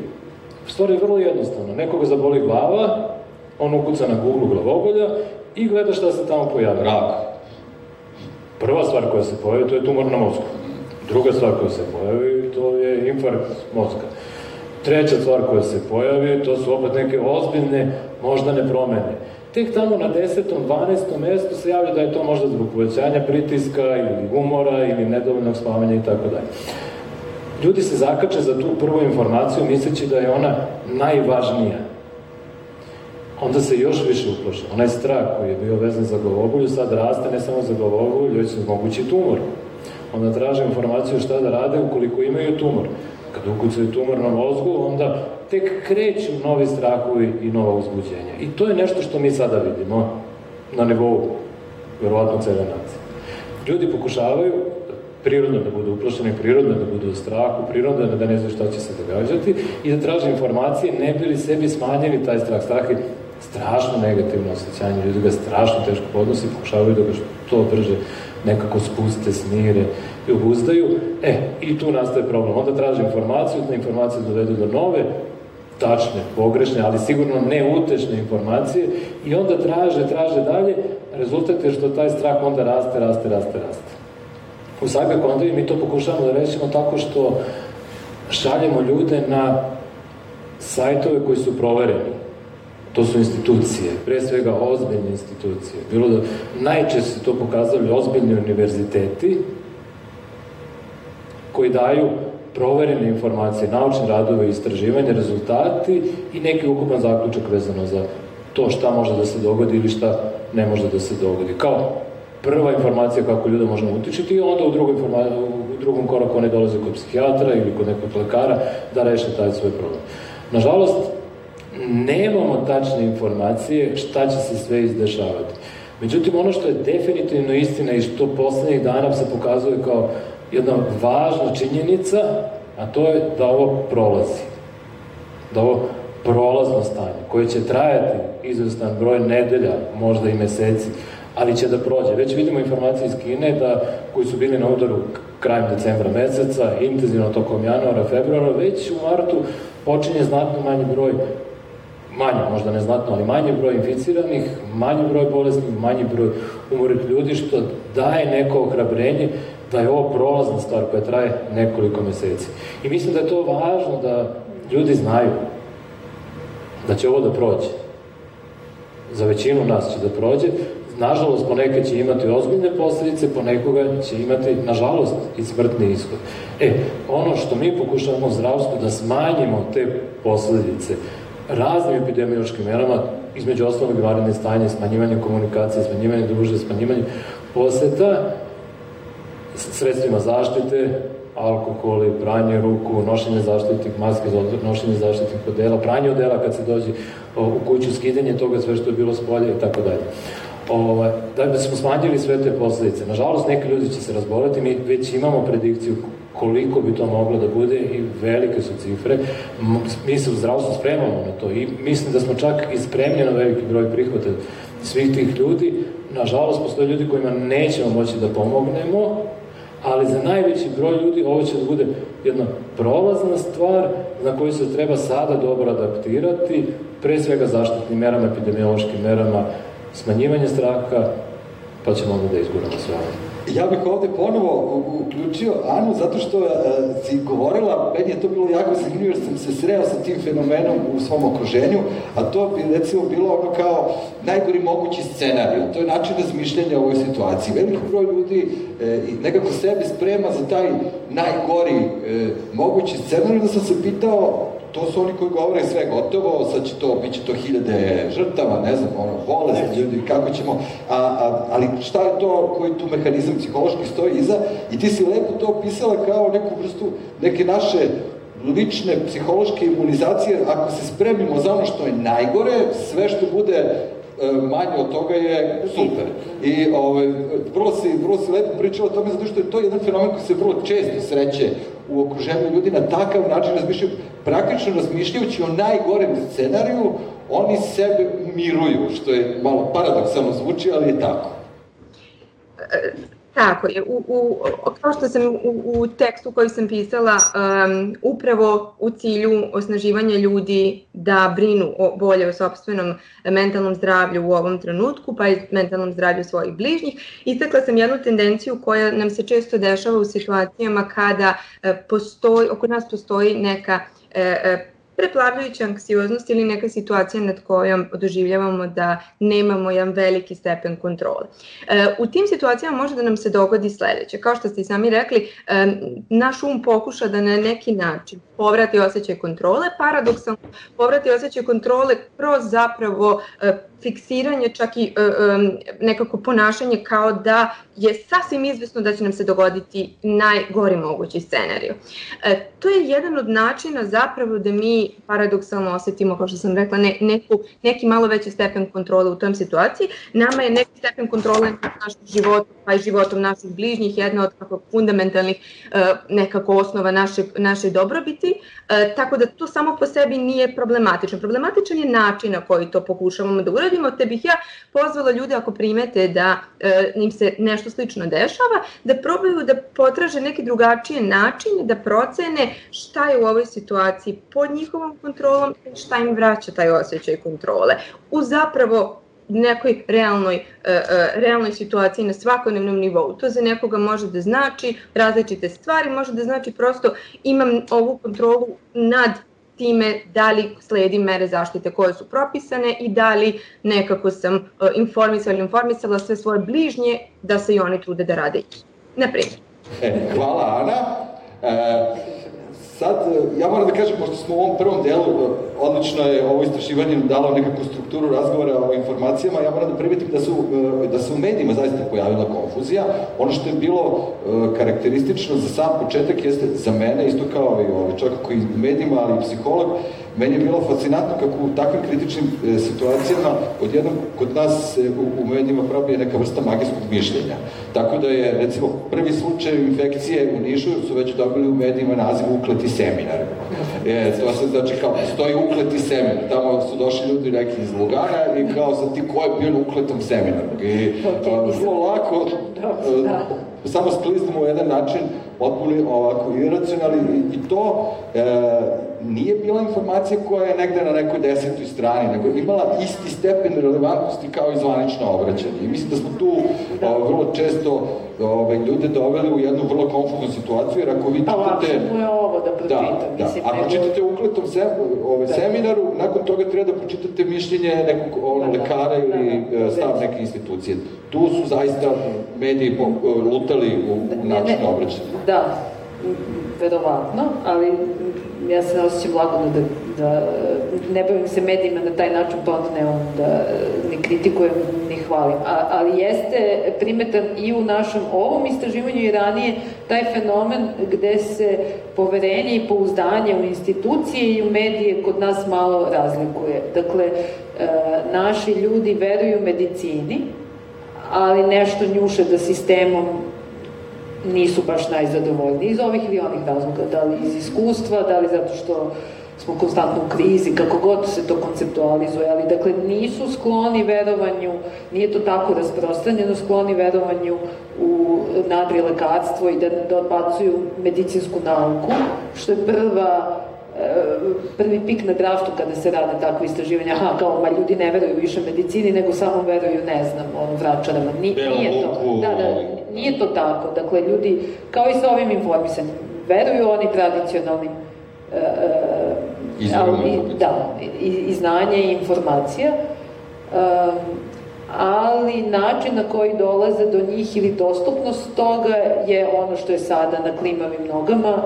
stvar je vrlo jednostavna. Nekoga zaboli glava, on ukuca na Google glavobolja i gleda šta se tamo pojavlja. Rak. Prva stvar koja se pojavi, to je tumor na mozgu. Druga stvar koja se pojavi, to je infarkt mozga. Treća stvar koja se pojavi, to su opet neke ozbiljne moždane promene. Tek tamo na 10. 12. mestu se javlja da je to možda zbog povećanja pritiska ili umora ili nedovoljnog spavanja i tako dalje. Ljudi se zakače za tu prvu informaciju misleći da je ona najvažnija. Onda se još više uplaše. Onaj strah koji je bio vezan za glavogulju sad raste ne samo za glavogulju, već mogući tumor. Onda traže informaciju šta da rade ukoliko imaju tumor. Kad ukucaju tumor na mozgu, onda tek kreću novi strahovi i nova uzbuđenja. I to je nešto što mi sada vidimo na nivou, verovatno, cele nacije. Ljudi pokušavaju prirodno da budu uplašeni, prirodno da budu u strahu, prirodno da ne znaju šta će se događati i da traže informacije, ne bi li sebi smanjili taj strah. Strah je strašno negativno osjećanje, ljudi ga strašno teško podnosi, pokušavaju da ga što brže nekako spuste, smire i obuzdaju. E, i tu nastaje problem. Onda traže informaciju, da informacije dovedu do nove, tačne, pogrešne, ali sigurno ne utešne informacije i onda traže, traže dalje, rezultat je što taj strah onda raste, raste, raste, raste. U cyberkondovi mi to pokušavamo da rešimo tako što šaljemo ljude na sajtove koji su provereni. To su institucije, pre svega ozbiljne institucije. Bilo da najčešće to pokazali ozbiljni univerziteti koji daju proverene informacije, naučne radove, istraživanje, rezultati i neki ukupan zaključak vezano za to šta može da se dogodi ili šta ne može da se dogodi. Kao prva informacija kako ljude možemo utičiti i onda u drugom, u drugom koraku oni dolaze kod psihijatra ili kod nekog lekara da reše taj svoj problem. Nažalost, nemamo tačne informacije šta će se sve izdešavati. Međutim, ono što je definitivno istina i što poslednjih dana se pokazuje kao jedna važna činjenica, a to je da ovo prolazi. Da ovo prolazno stanje, koje će trajati izvestan broj nedelja, možda i meseci, ali će da prođe. Već vidimo informacije iz Kine da, koji su bili na udaru krajem decembra meseca, intenzivno tokom januara, februara, već u martu počinje znatno manji broj manje, možda neznatno, ali manji broj inficiranih, manji broj bolesnih, manji broj umorih ljudi, što daje neko ohrabrenje da je ovo prolazna stvar koja traje nekoliko meseci. I mislim da je to važno da ljudi znaju da će ovo da prođe. Za većinu nas će da prođe. Nažalost, ponekad će imati ozbiljne posledice, ponekoga će imati, nažalost, i smrtni ishod. E, ono što mi pokušavamo u zdravstvu da smanjimo te posledice raznim epidemiološkim merama, između ostalog vanredne stanje, smanjivanje komunikacije, smanjivanje druže, smanjivanje poseta, sredstvima zaštite, alkoholi, pranje ruku, nošenje zaštitnih maske, nošenje zaštitnih odela, pranje odela kad se dođe u kuću, skidanje toga sve što je bilo s polja i tako dalje. ovaj, da bismo smanjili sve te posledice. Nažalost, neki ljudi će se razboliti, mi već imamo predikciju koliko bi to moglo da bude i velike su cifre. Mi se u zdravstvu spremamo na to i mislim da smo čak i spremni na veliki broj prihvata svih tih ljudi. Nažalost, postoje ljudi kojima nećemo moći da pomognemo, ali za najveći broj ljudi ovo će da bude jedna prolazna stvar na koju se treba sada dobro adaptirati, pre svega zaštitnim merama, epidemiološkim merama, smanjivanje straha, pa ćemo onda da izguramo sve ovo. Ja bih ovde ponovo uključio Anu, zato što uh, si govorila, meni je to bilo jako zanimljivo, jer sam se sreo sa tim fenomenom u svom okruženju, a to bi recimo bilo ono kao najgori mogući scenarij, to je način razmišljanja u ovoj situaciji. Veliki broj ljudi e, nekako sebe sprema za taj najgori e, mogući scenarij, da sam se pitao to su oni koji govore sve gotovo, sad će to, bit će to hiljade žrtava, ne znam, ono, bolest, ljudi, kako ćemo, a, a, ali šta je to, koji tu mehanizam psihološki stoji iza, i ti si lepo to opisala kao neku vrstu, neke naše lične psihološke imunizacije, ako se spremimo za ono što je najgore, sve što bude e, manje od toga je super. I ovaj, vrlo si, vrlo si lepo pričala o tome zato što je to jedan fenomen koji se vrlo često sreće u okruženju ljudi na takav način razmišljaju, praktično razmišljajući o najgorem scenariju, oni sebe umiruju, što je malo paradoksalno zvuči, ali je tako. Tako je, u, u, kao što sam u, u tekstu koji sam pisala, um, upravo u cilju osnaživanja ljudi da brinu o, bolje o sobstvenom mentalnom zdravlju u ovom trenutku, pa i mentalnom zdravlju svojih bližnjih, istakla sam jednu tendenciju koja nam se često dešava u situacijama kada uh, postoji, oko nas postoji neka uh, preplavljujuća anksioznost ili neka situacija nad kojom doživljavamo da nemamo jedan veliki stepen kontrole. E, u tim situacijama može da nam se dogodi sledeće. Kao što ste i sami rekli, e, naš um pokuša da na neki način povrati osjećaj kontrole, paradoksalno povrati osjećaj kontrole kroz zapravo e, fiksiranje, čak i nekako ponašanje kao da je sasvim izvesno da će nam se dogoditi najgori mogući scenariju. to je jedan od načina zapravo da mi paradoksalno osetimo, kao što sam rekla, ne, neku, neki malo veći stepen kontrole u tom situaciji. Nama je neki stepen kontrole na našem životu, pa i životom naših bližnjih, jedna od kako fundamentalnih nekako osnova naše, naše dobrobiti, tako da to samo po sebi nije problematično. Problematičan je način na koji to pokušavamo da uradimo, te bih ja pozvala ljude ako primete da im se nešto slično dešava, da probaju da potraže neki drugačije načine, da procene šta je u ovoj situaciji pod njihovom kontrolom i šta im vraća taj osjećaj kontrole. U zapravo nekoj realnoj, uh, realnoj situaciji na svakodnevnom nivou. To za nekoga može da znači različite stvari, može da znači prosto imam ovu kontrolu nad time da li sledim mere zaštite koje su propisane i da li nekako sam uh, informisala ili informisala sve svoje bližnje da se i oni trude da rade i. Naprimjer. E, hvala Ana. E, sad, e, ja moram da kažem, pošto smo u ovom prvom delu, e, odlično je ovo istraživanje dalo nekakvu strukturu razgovora o informacijama, ja moram da primetim da, su, e, da se u medijima zaista pojavila konfuzija. Ono što je bilo karakteristično za sam početak jeste za mene, isto kao i ovaj čovjek koji u medijima, ali i psiholog, Meni je bilo fascinantno kako u takvim kritičnim e, situacijama odjednom kod nas se u, u medijima probije neka vrsta magijskog mišljenja. Tako da je, recimo, prvi slučaj infekcije u Nišu su već dobili u medijima naziv ukleti seminar. E, to se znači kao, stoji ukleti seminar. Tamo su došli ljudi neki iz Lugana i kao sad ti ko je bio na ukletom seminaru. I vrlo lako [laughs] e, samo skliznemo u jedan način potpuni ovako iracionalni i, i to e, nije bila informacija koja je negde na nekoj desetoj strani, nego je imala isti stepen relevantnosti kao i zvanično obraćanje. I mislim da smo tu da. o, vrlo često ove, ljude doveli u jednu vrlo konfuznu situaciju, jer ako vi pa, čitate... Pa mu je ovo da pročitam. Da, da. Mislim, ako čitate ukletom se, ove, da. seminaru, nakon toga treba da pročitate mišljenje nekog ono, da, da. lekara da, ili da, da. stav neke institucije. Tu su zaista mediji lutali u, u način obraćanja. Da, verovatno, ali ja se ne osjećam lagodno da, da ne bavim se medijima na taj način, pa onda ne on da ni kritikujem, ni hvalim. A, ali jeste primetan i u našem ovom istraživanju i ranije taj fenomen gde se poverenje i pouzdanje u institucije i u medije kod nas malo razlikuje. Dakle, e, naši ljudi veruju medicini, ali nešto njuše da sistemom nisu baš najzadovoljni iz ovih ili onih razloga, da li iz iskustva, da li zato što smo konstantno u krizi, kako god se to konceptualizuje, ali dakle nisu skloni verovanju, nije to tako rasprostranjeno, skloni verovanju u nadrilekarstvo i da, da odbacuju medicinsku nauku, što je prva prvi pik na draftu kada se rade takve istraživanja, aha, kao, ma ljudi ne veruju više medicini, nego samo veruju, ne znam, ono, vračarama. Ni, nije to. Da, da, nije to tako. Dakle, ljudi, kao i sa ovim informisanjem, veruju oni tradicionalnim uh, uh, da, i, i znanje i informacija, um, ali način na koji dolaze do njih ili dostupnost toga je ono što je sada na klimavim nogama,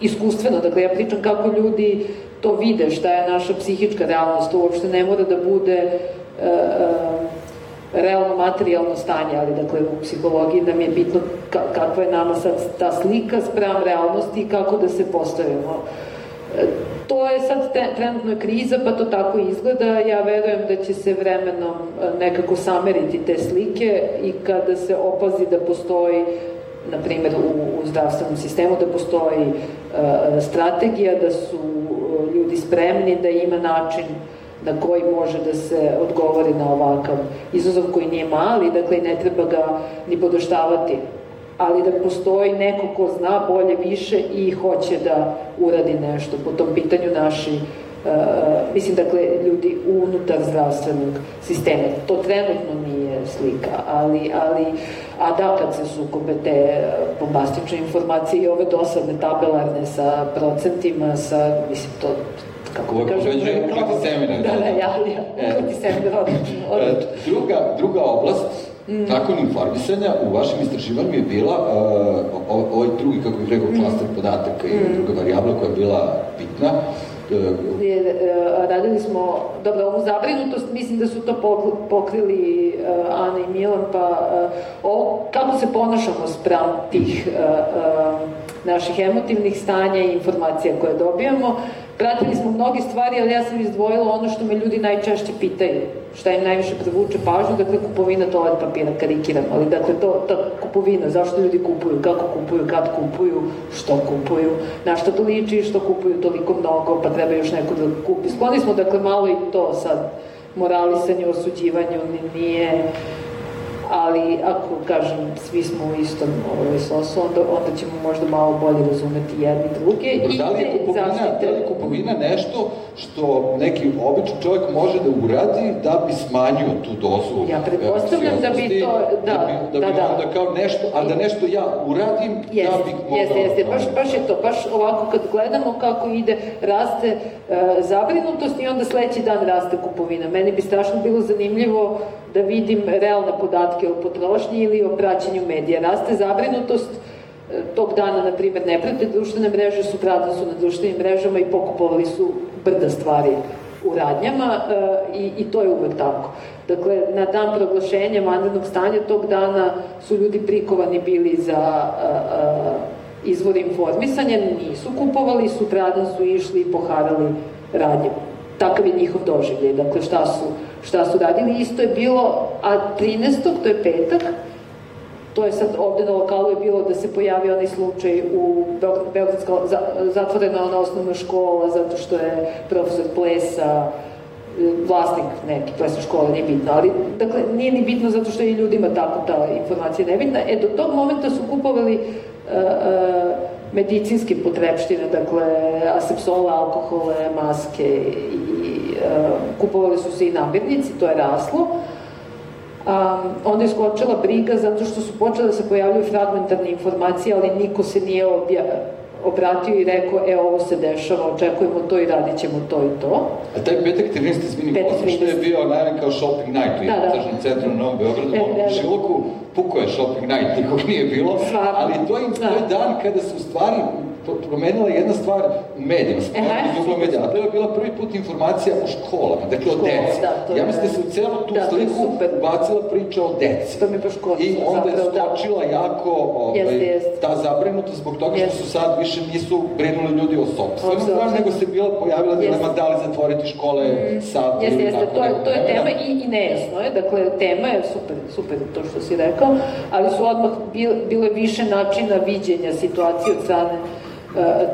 iskustveno, dakle ja pričam kako ljudi to vide, šta je naša psihička realnost, to uopšte ne mora da bude uh, uh, realno materijalno stanje, ali dakle u psihologiji nam je bitno ka kakva je nama sad ta slika sprem realnosti i kako da se postavimo. E, to je sad trenutno kriza, pa to tako izgleda. Ja verujem da će se vremenom nekako sameriti te slike i kada se opazi da postoji na primjer u, u zdravstvenom sistemu da postoji uh, strategija, da su uh, ljudi spremni, da ima način na koji može da se odgovori na ovakav izazov koji nije mali, dakle ne treba ga ni podoštavati, ali da postoji neko ko zna bolje više i hoće da uradi nešto po tom pitanju naši Uh, mislim, dakle, ljudi unutar zdravstvenog sistema. To trenutno nije slika, ali, ali a da, kad se sukobe te bombastične informacije i ove dosadne tabelarne sa procentima, sa, mislim, to kako da kažem... Uveđuje ukliti seminar. [laughs] Da, da, ja, ja, ukliti seminar, odlično. E, druga, druga oblast, mm. nakon informisanja, u vašem istraživanju je bila uh, ovaj drugi, kako bih rekao, klaster podataka i mm. druga varijabla koja je bila bitna, je, e, radili smo, dobro, ovu zabrinutost, mislim da su to pokrili e, Ana i Milan, pa e, o, kako se ponašamo sprem tih naših emotivnih stanja i informacija koje dobijamo, Pratili smo mnogi stvari, ali ja sam izdvojila ono što me ljudi najčešće pitaju, šta im najviše privuče pažnju, dakle kupovina toalet papira, karikiram, ali dakle to, ta kupovina, zašto ljudi kupuju, kako kupuju, kad kupuju, što kupuju, na što to liči, što kupuju toliko mnogo, pa treba još neko da kupi. Skloni smo dakle malo i to sad, moralisanje, osuđivanju, nije ali ako, kažem, svi smo u istom ovaj, sosu, onda, onda ćemo možda malo bolje razumeti jedni druge. Dobro, da li je kupovina, zaštite... da li je kupovina nešto što neki običan čovjek može da uradi da bi smanjio tu dozu Ja pretpostavljam da bi to, da, da, bi, da, da, bi da. onda kao nešto, a da nešto ja uradim, jest, da bih mogao... Jeste, jeste, baš, baš je to, baš ovako kad gledamo kako ide, raste uh, zabrinutost i onda sledeći dan raste kupovina. Meni bi strašno bilo zanimljivo da vidim realne podatke o potrošnji ili o praćenju medija. Raste zabrinutost e, tog dana, na primjer, ne prate društvene mreže, su sutradan su na društvenim mrežama i pokupovali su brda stvari u radnjama e, i, i to je uvek tako. Dakle, na dan proglašenja vanrednog stanja tog dana su ljudi prikovani bili za a, a, izvor informisanja, nisu kupovali, sutradan su išli i poharali radnje. Takav je njihov doživljaj. Dakle, šta su šta su radili. Isto je bilo, a 13. to je petak, to je sad ovde na lokalu je bilo da se pojavi onaj slučaj u Beogradska zatvorena ona osnovna škola zato što je profesor plesa vlasnik neke plesne škole, nije bitno, ali dakle, nije ni bitno zato što je i ljudima tako ta informacija nebitna. E, do tog momenta su kupovali uh, uh, medicinske potrebštine, dakle, asepsole, alkohole, maske i E, kupovali su se i namirnici, to je raslo. Um, onda je skočila briga zato što su počele da se pojavljaju fragmentarne informacije, ali niko se nije obja, obratio i rekao, e, ovo se dešava, očekujemo to i radit ćemo to i to. A taj petak 13. izvini, posle što je bio najavljen kao shopping night u da, da. tržnom centru na Novom Beogradu, e, u Šiloku, puko je shopping night, nikog nije bilo, ali to, im, to je da. dan kada se u stvari promenila jedna stvar u medijima, stvar medija, a to je bila prvi put informacija o školama, dakle o deci. Da, ja mislim da se u celu tu da, sliku bacila priča o deci. To mi baš kod, I onda je da. skočila da. jako ovaj, jest, jest. ta zabrinutost zbog toga što su sad više nisu brinuli ljudi o sopstvenom stvar, nego se bila pojavila dilema da li zatvoriti škole mm. sad jeste, ili jeste. tako. To je, to je tema i, i nejasno je, dakle tema je super, super to što si rekao, ali su odmah bile više načina viđenja situacije od strane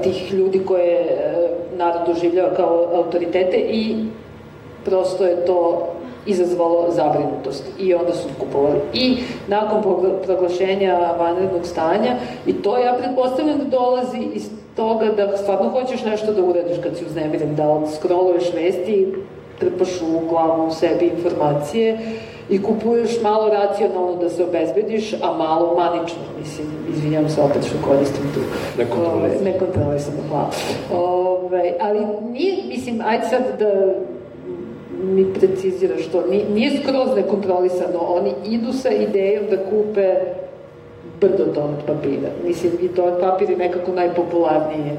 tih ljudi koje eh, narod doživljava kao autoritete i prosto je to izazvalo zabrinutost i onda su kupovali. I nakon proglašenja vanrednog stanja, i to ja pretpostavljam da dolazi iz toga da stvarno hoćeš nešto da uradiš kad si uznemiren, da scrolluješ vesti, trpaš u glavu u sebi informacije i kupuješ malo racionalno da se obezbediš, a malo manično, mislim, izvinjam se opet što koristim tu. Nekontrolisano. Nekontrolisano, hvala. Ove, ali nije, mislim, ajde sad da mi preciziraš to, nije skroz nekontrolisano, oni idu sa idejom da kupe brdo toalet papira. Mislim, i toalet papir je nekako najpopularnije.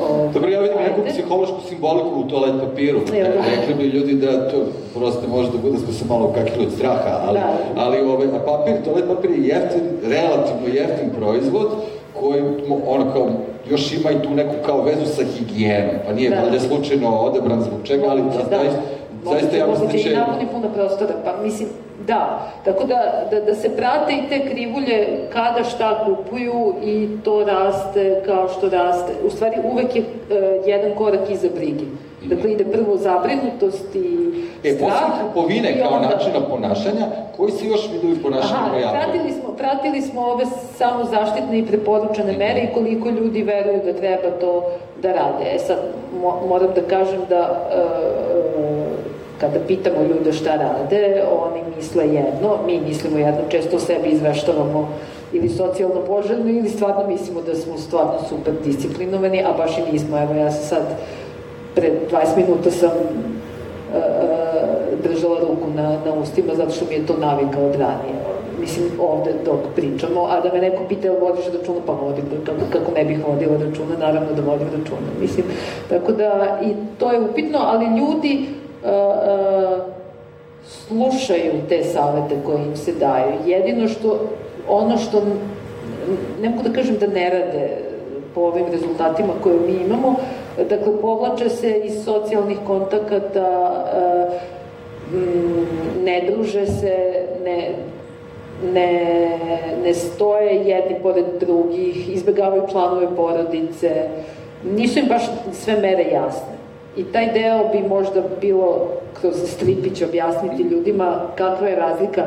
O, Dobro, ja vidim neku psihološku simboliku u toalet papiru. Da. Rekli bi ljudi da to prosto može da bude smo se malo kakili od straha, ali, da. ali ovaj, a papir, toalet papir je jeftin, relativno jeftin proizvod, koji ono kao još ima i tu neku kao vezu sa higijenom, pa nije da. valjda slučajno odebran zbog čega, ali da, da, zaista, zaista ja mislim da će... i napuni puno prostora, pa mislim, Da, tako da, da, da se prate i te krivulje kada šta kupuju i to raste kao što raste. U stvari uvek je uh, jedan korak iza brige. Dakle, ide prvo zabrinutost i e, strah. E, kupovine kao onda... načina ponašanja, koji se još vidovi ponašanja Aha, pojavljaju? Pratili smo, pratili smo ove samo zaštitne i preporučene mere i koliko ljudi veruju da treba to da rade. E sad, mo, moram da kažem da uh, kada pitamo ljude šta rade, oni misle jedno, mi mislimo jedno, često sebi izveštavamo ili socijalno poželjno ili stvarno mislimo da smo stvarno super disciplinovani, a baš i nismo. Evo ja sam sad, pred 20 minuta sam uh, držala ruku na, na ustima zato što mi je to navika od ranije. Mislim, ovde dok pričamo, a da me neko pita jel vodiš računa, pa vodim, kako, kako ne bih vodila računa, naravno da vodim računa. Mislim, tako da i to je upitno, ali ljudi slušaju te savete koje im se daju. Jedino što, ono što, ne mogu da kažem da ne rade po ovim rezultatima koje mi imamo, dakle, povlače se iz socijalnih kontakata, ne druže se, ne, ne, ne stoje jedni pored drugih, izbegavaju članove porodice, nisu im baš sve mere jasne. I taj deo bi možda bilo kroz stripić objasniti ljudima kakva je razlika.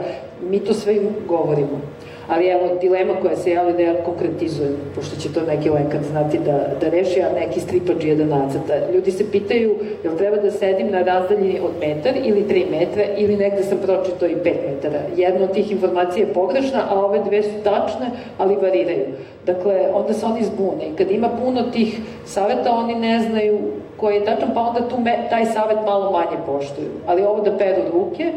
Mi to sve im govorimo. Ali evo, dilema koja se javlja da ja konkretizujem, pošto će to neki lekar znati da, da reši, a neki stripač je da nacrta. Ljudi se pitaju, jel treba da sedim na razdaljini od metar ili tri metra ili negde sam pročito i pet metara. Jedna od tih informacija je pogrešna, a ove dve su tačne, ali variraju. Dakle, onda se oni zbune. I kad ima puno tih saveta, oni ne znaju koji je tačan, pa onda tu me, taj savet malo manje poštuju. Ali ovo da peru ruke,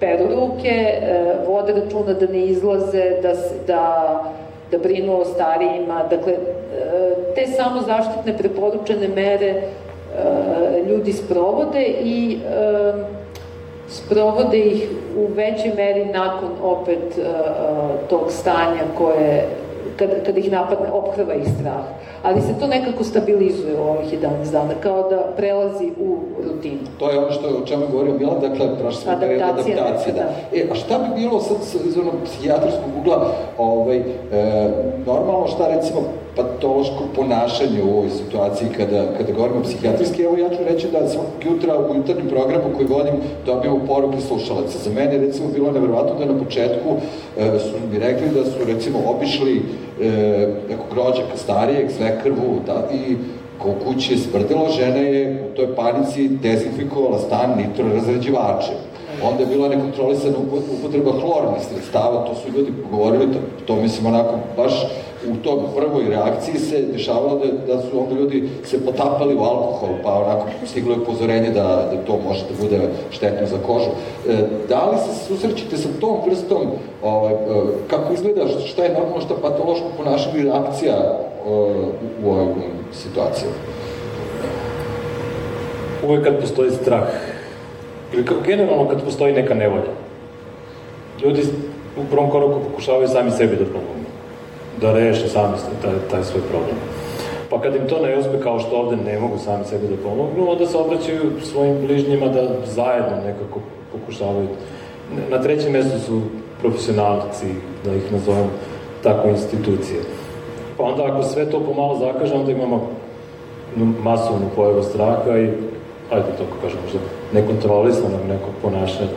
peru ruke, e, vode računa da ne izlaze, da, da, da brinu o starijima. Dakle, e, te samo zaštitne preporučene mere e, ljudi sprovode i sprovode ih u većoj meri nakon opet tog stanja koje kada, kada ih napadne, ophrva ih strah. Ali se to nekako stabilizuje u ovih 11 dana, kao da prelazi u rutinu. To je ono što, o čemu je govorio Milan, dakle, prošli smo adaptacija, adaptacija, da. da. E, a šta bi bilo sad iz onog psihijatrijskog ugla, ovaj, e, normalno šta recimo patološko ponašanje u ovoj situaciji kada, kada govorimo psihijatrijski, evo ja ću reći da svakog jutra u jutarnjem programu koji vodim dobijamo poruke slušalaca. Za mene recimo bilo nevjerovatno da na početku e, su mi rekli da su recimo obišli e, nekog rođaka starijeg, svekrvu, da, i ko kući je smrdilo, žena je u toj panici dezinfikovala stan nitrorazređivačem. Onda je bila nekontrolisana upotreba hlornih sredstava, to su ljudi govorili, to, to mislim onako baš u toj prvoj reakciji se dešavalo da, da su onda ljudi se potapali u alkohol, pa onako stiglo je upozorenje da, da to može da bude štetno za kožu. E, da li se susrećete sa tom vrstom, ovaj, e, kako izgleda, šta je normalno, šta patološko ponašanje i reakcija e, u, ovoj situaciji? Uvek kad postoji strah, ili generalno kad postoji neka nevolja, ljudi u prvom koraku pokušavaju sami sebi da pomogu, da reše sami taj, taj svoj problem. Pa kad im to ne uspe, kao što ovde ne mogu sami sebi da pomognu, onda se obraćaju svojim bližnjima da zajedno nekako pokušavaju. Na trećem mestu su profesionalci, da ih nazovem tako institucije. Pa onda ako sve to pomalo zakaže, onda imamo masovnu pojavu straha i, ajde tako kažem, možda nekontrolisanog nekog ponašanja.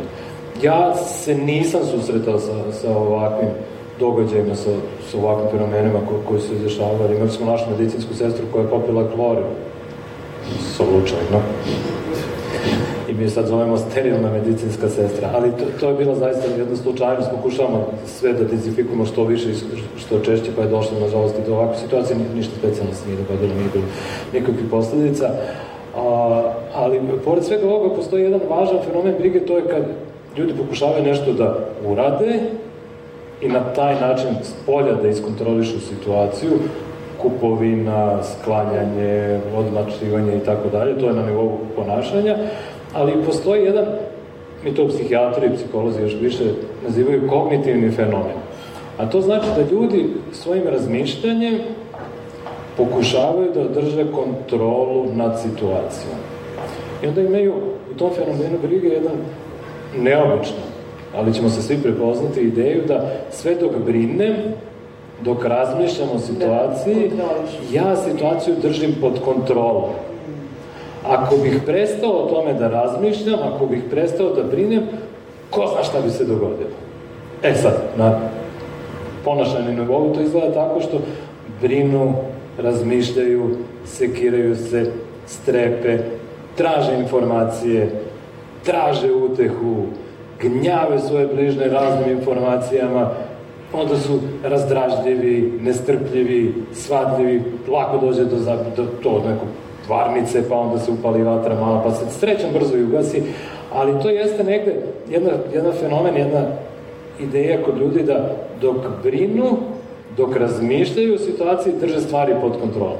Ja se nisam susretao sa, sa ovakvim događajima, sa, sa ovakvim fenomenima ko, koji su izdešavali. Imali smo našu medicinsku sestru koja je popila klorin. Slučajno. I mi sad zovemo sterilna medicinska sestra. Ali to, to je bila zaista jedna slučajnost. Pokušavamo sve da dezinfikujemo što više i što češće, pa je došlo, nažalost, i do ovakve situacije. Ništa specijalno se nije dogodilo, nije bilo nikakvih posledica. A, ali, pored svega ovoga, postoji jedan važan fenomen brige, to je kad ljudi pokušavaju nešto da urade i na taj način s polja da iskontrolišu situaciju, kupovina, sklanjanje, odmačivanje i tako dalje, to je na nivou ponašanja, ali postoji jedan, mi to psihijatri i psiholozi još više nazivaju kognitivni fenomen. A to znači da ljudi svojim razmišljanjem pokušavaju da drže kontrolu nad situacijom. I onda imaju u tom fenomenu brige jedan neobično, ali ćemo se svi prepoznati ideju da sve dok brinem, dok razmišljam o situaciji, ja situaciju držim pod kontrolom. Ako bih prestao o tome da razmišljam, ako bih prestao da brinem, ko zna šta bi se dogodilo. E sad, na ponašanju nivou to izgleda tako što brinu, razmišljaju, sekiraju se, strepe, traže informacije, traže utehu, gnjave svoje bližne raznim informacijama, onda su razdražljivi, nestrpljivi, svadljivi, lako dođe do, do, do nekog varnice, pa onda se upali vatra mala, pa se srećan brzo i ugasi, ali to jeste negde jedna, jedna fenomen, jedna ideja kod ljudi da dok brinu, dok razmišljaju o situaciji, drže stvari pod kontrolom.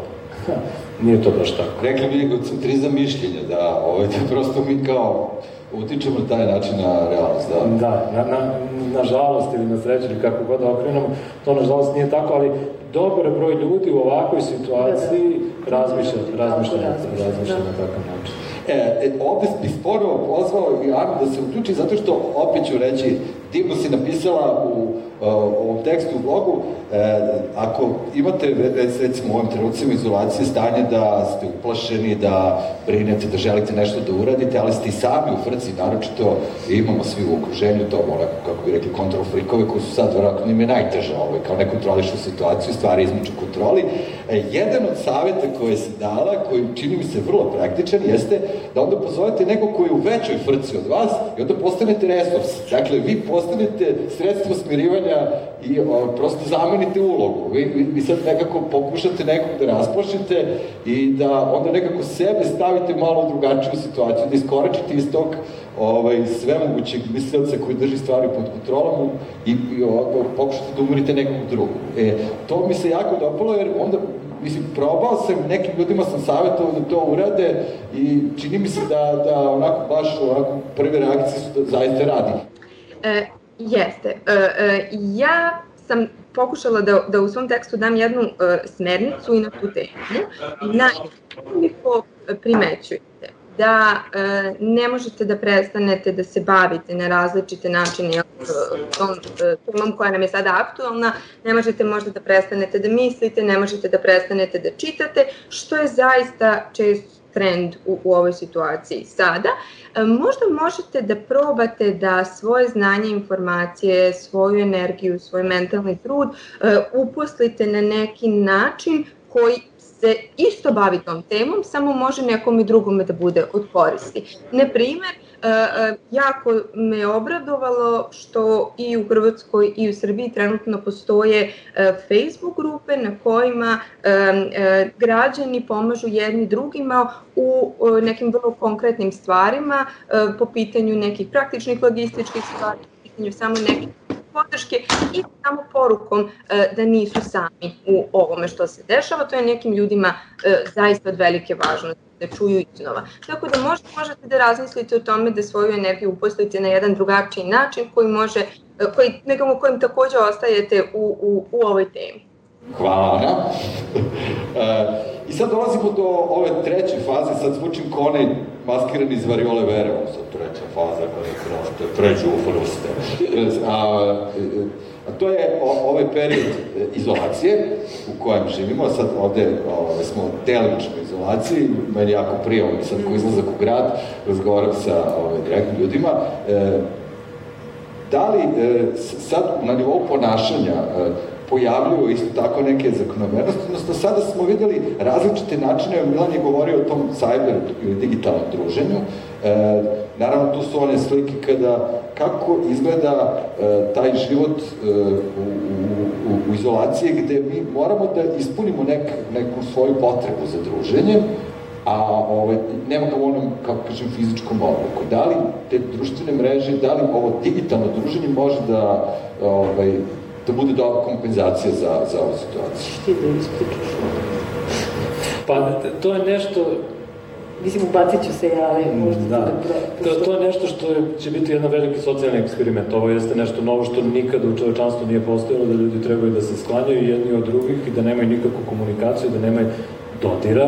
[laughs] Nije to baš tako. Rekli bi egocentrizam mišljenja, da, ovaj, [laughs] da prosto mi kao utičemo na taj način na realnost, da? Da, na, na, na žalost ili na sreću ili kako god da okrenemo, to na žalost nije tako, ali dobar broj ljudi u ovakvoj situaciji razmišlja, razmišlja, razmišlja na takav način. E, e, ovde bih sporo pozvao i Anu da se uključi, zato što, opet ću reći, divno si napisala u ovom tekstu u blogu, e, ako imate, recimo u ovim trenucima izolacije, stanje da ste uplašeni, da brinete, da želite nešto da uradite, ali ste i sami u frci, naročito imamo svi u okruženju to, onako, kako bi rekli, kontrol frikove koji su sad, vjerojatno, im je najteže, ovaj, kao ne kontrolišu situaciju, stvari između kontroli. E, jedan od saveta koje se dala, koji čini mi se vrlo praktičan, jeste da onda pozovete nekog koji je u većoj frci od vas i onda postanete resurs. Dakle, vi postanete sredstvo smirivanja i o, prosto zamenite ulogu. Vi, vi, vi sad nekako pokušate nekog da rasplašite i da onda nekako sebe stavite malo u drugačiju situaciju, da iskoračite iz tog ovaj, svemogućeg mislilca koji drži stvari pod kontrolom i, i o, pokušate da umorite nekog drugog. E, to mi se jako dopalo jer onda mislim, probao sam, nekim ljudima sam savjetovao da to urade i čini mi se da, da onako baš onako prve reakcije su da zaista radi. E, jeste. E, e, ja sam pokušala da, da u svom tekstu dam jednu e, smernicu i na tu temu. Naime, primećujete da ne možete da prestanete da se bavite na različite načine tom temom koja nam je sada aktualna, ne možete možda da prestanete da mislite, ne možete da prestanete da čitate, što je zaista čest trend u, u ovoj situaciji sada. E, možda možete da probate da svoje znanje, informacije, svoju energiju, svoj mentalni trud e, uposlite na neki način koji se isto bavi tom temom, samo može nekom i drugome da bude od koristi. Na primer, e, jako me obradovalo što i u Hrvatskoj i u Srbiji trenutno postoje e, Facebook grupe na kojima građani pomažu jedni drugima u nekim vrlo konkretnim stvarima po pitanju nekih praktičnih logističkih stvari, po pitanju samo nekih podrške i samo porukom e, da nisu sami u ovome što se dešava. To je nekim ljudima e, zaista od velike važnosti da čuju iznova. Tako da možda možete da razmislite o tome da svoju energiju uposlite na jedan drugačiji način koji može, e, koji, nekom kojim takođe ostajete u, u, u ovoj temi. Hvala Ana. [laughs] e, I sad dolazimo do ove treće faze, sad zvučim kao onaj maskirani iz variole vere, ovo sad treća faza kada prošte, pređu u fruste. A, a to je o, ovaj period izolacije u kojem živimo, sad ovde ove, smo delimično izolaciji, meni jako prije, mi sad ko izlazak u grad, razgovaram sa ove, direktnim ljudima, e, da li e, sad na nivou ponašanja e, pojavljuju isto tako neke zakonomernosti, odnosno sada smo videli različite načine, Milan je govorio o tom cyber ili digitalnom druženju, e, naravno tu su one slike kada, kako izgleda e, taj život e, u, u, u izolaciji gde mi moramo da ispunimo nek, neku svoju potrebu za druženjem, a ovaj, nema ga u onom, kako kažem, fizičkom obliku. Da li te društvene mreže, da li ovo digitalno druženje može da ovaj, da bude dobra kompenzacija za, za ovu situaciju. Ti da ispričaš Pa, to je nešto Mislim, ubacit ću se ja, ali možda da. da to, to je nešto što je, će biti jedan veliki socijalni eksperiment. Ovo jeste nešto novo što nikada u čovečanstvu nije postojalo, da ljudi trebaju da se sklanjaju jedni od drugih i da nemaju nikakvu komunikaciju, da nemaju dodira,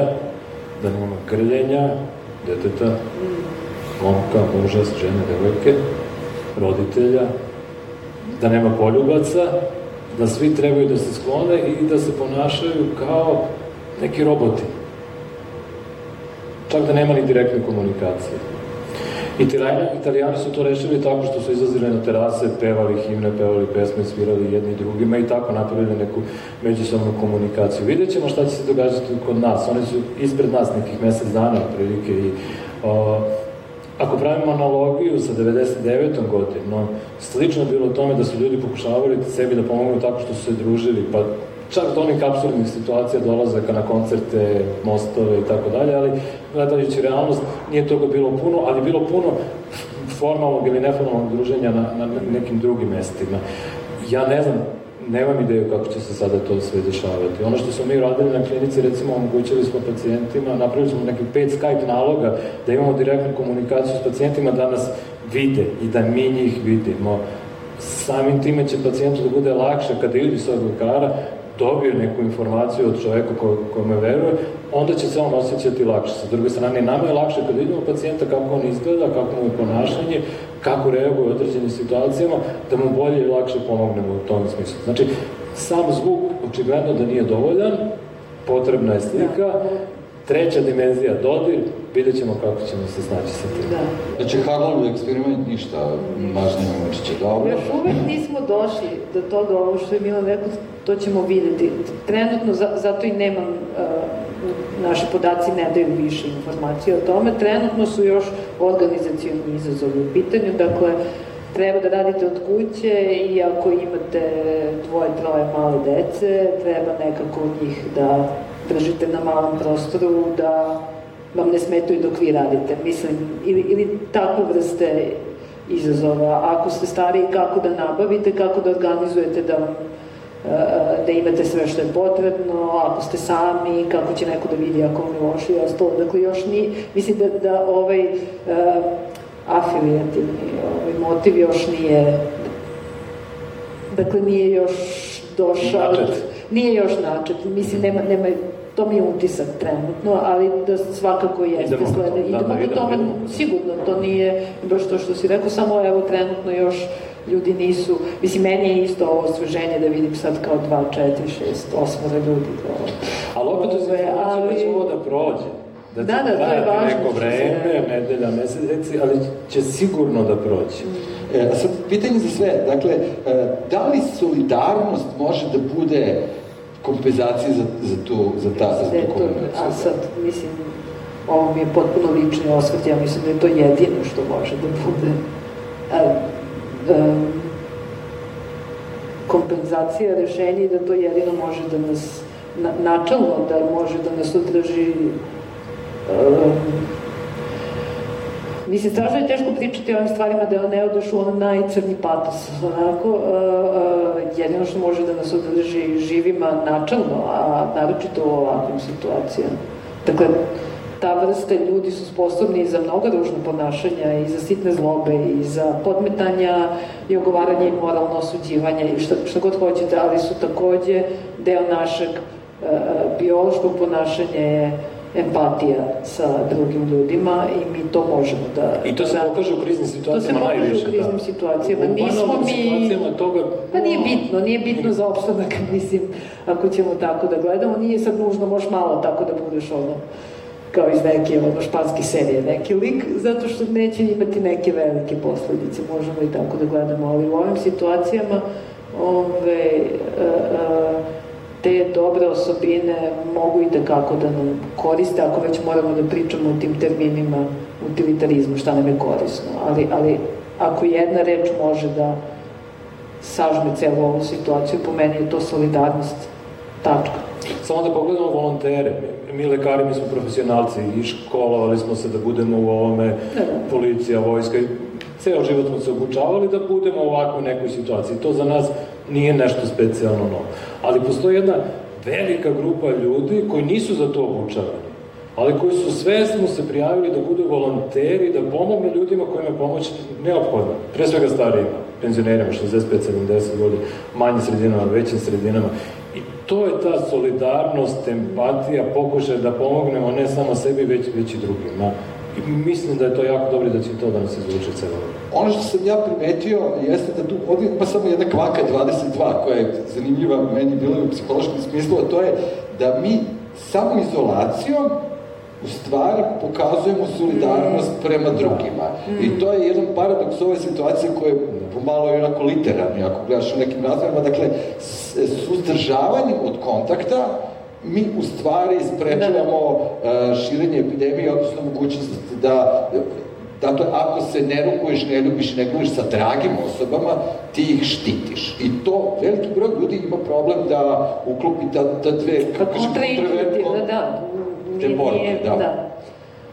da nema grljenja, deteta, momka, muža, žene, devojke, roditelja, da nema poljubaca, da svi trebaju da se sklone i da se ponašaju kao neki roboti. Čak da nema ni direktne komunikacije. Italijani, italijani su to rešili tako što su izlazili na terase, pevali himne, pevali pesme, svirali jedni drugima i tako napravili neku međusobnu komunikaciju. Vidjet ćemo šta će se događati kod nas. Oni su ispred nas nekih mesec dana, prilike, i o, Ako pravimo analogiju sa 99. godinom, slično je bilo tome da su ljudi pokušavali sebi da pomognu tako što su se družili, pa čak do onih absurdnih situacija dolazaka na koncerte, mostove i tako dalje, ali gledajući realnost nije toga bilo puno, ali bilo puno formalnog ili neformalnog druženja na, na nekim drugim mestima. Ja ne znam nemam ideju kako će se sada to sve dešavati. Ono što smo mi radili na klinici, recimo, omogućili smo pacijentima, napravili smo nekih pet Skype naloga da imamo direktnu komunikaciju s pacijentima da nas vide i da mi njih vidimo. Samim time će pacijentu da bude lakše kada ljudi sa lekara dobiju neku informaciju od čoveka ko, kome veruje, onda će se on osjećati lakše. Sa druge strane, nama je lakše kada vidimo pacijenta kako on izgleda, kako mu je ponašanje, kako reaguje u određenim situacijama, da mu bolje i lakše pomognemo u tom smislu. Znači, sam zvuk očigledno da nije dovoljan, potrebna je slika, treća dimenzija dodir, vidjet ćemo kako ćemo se snaći sa tim. Da. Znači, Harlov eksperiment ništa važnije Močića dobro. Još uvek nismo došli do toga, ovo što je Milan rekao, to ćemo videti. Trenutno, zato i nemam, uh, naši podaci ne daju više informacije o tome, trenutno su još organizacijoni izazovi u pitanju, dakle, treba da radite od kuće i ako imate dvoje, troje male dece, treba nekako njih da držite na malom prostoru, da vam ne smetaju dok vi radite. Mislim, ili, ili takvu vrste izazova. Ako ste stariji, kako da nabavite, kako da organizujete da vam da imate sve što je potrebno, ako ste sami, kako će neko da vidi ako vam je loše i ostalo. Dakle, još ni, mislim da, da ovaj uh, afilijativni ovaj motiv još nije, dakle, nije još došao, načet. nije još načet, mislim, nema, nema to mi je utisak trenutno, ali da svakako jeste idemo slede. Da, idemo da, da, do tome, sigurno, to nije baš to što si rekao, samo evo trenutno još ljudi nisu, mislim, meni je isto ovo osveženje da vidim sad kao 2, 4, 6, 8 ljudi. Kao, ali opet uz informaciju da će ovo da prođe. Da, da, da, to je važno. neko vreme, nedelja, meseci, ali će sigurno da prođe. E, a sad, pitanje za sve, dakle, e, da li solidarnost može da bude kompenzacije za, za tu, za ta, za tu kombinaciju. A sad, mislim, ovo mi je potpuno lični osvrt, ja mislim da je to jedino što može da bude a, kompenzacija, rešenje i da to jedino može da nas, na, načalno da može da nas održi a, Mislim, strašno je teško pričati o ovim stvarima da ne odeš u ono najcrni patos, onako, uh, uh, jedino što može da nas održi živima načalno, a naročito u ovakvim situacijama. Dakle, ta vrsta ljudi su sposobni i za mnogo ružno ponašanja i za sitne zlobe i za podmetanja i ogovaranje i moralno osuđivanje i šta, šta god hoćete, ali su takođe deo našeg uh, biološkog ponašanja je empatija sa drugim ljudima i mi to možemo da... I to se da, pokaže u kriznim situacijama najviše. To se pokaže u kriznim da. situacijama. U Nismo mi... situacijama toga... Pa nije bitno, nije bitno za opstanak, [laughs] mislim, ako ćemo tako da gledamo. Nije sad nužno, možeš malo tako da budeš ono kao iz neke ono, španske serije, neki lik, zato što neće imati neke velike posledice, možemo i tako da gledamo, ali u ovim situacijama ove, a, a, te dobre osobine mogu i tekako da nam koriste, ako već moramo da pričamo o tim terminima utilitarizmu, šta nam je korisno. Ali, ali ako jedna reč može da sažme celu ovu situaciju, po meni je to solidarnost. Tačka. Samo da pogledamo volontere. Mi lekari, mi smo profesionalci i školovali smo se da budemo u ovome, da, policija, vojska, ceo život smo se obučavali da budemo u ovakvoj nekoj situaciji. To za nas nije nešto specijalno novo. Ali postoji jedna velika grupa ljudi koji nisu za to obučavani, ali koji su svesno se prijavili da budu volonteri, da pomogne ljudima kojima je pomoć neophodna. Pre svega starijima, penzionerima, 65-70 godina, manjim sredinama, većim sredinama. To je ta solidarnost, empatija, pokušaj da pomognemo ne samo sebi, već, već i drugima. I mislim da je to jako dobro da će to da nas izvuče celo. Ono što sam ja primetio jeste da tu ovdje ima samo jedna kvaka 22 koja je zanimljiva meni bila u psihološkom smislu, a to je da mi samo izolacijom u stvari pokazujemo solidarnost mm. prema drugima. Mm. I to je jedan paradoks ove situacije koje je pomalo je onako literarni, ako gledaš u nekim razvojima, dakle, suzdržavanjem od kontakta mi u stvari sprečavamo uh, širenje epidemije, odnosno mogućnost da Dakle, ako se ne rukuješ, ne ljubiš, ne gledaš sa dragim osobama, ti ih štitiš. I to, veliki broj ljudi ima problem da uklopi ta, ta dve, kako se da, da, te borbe, da. da.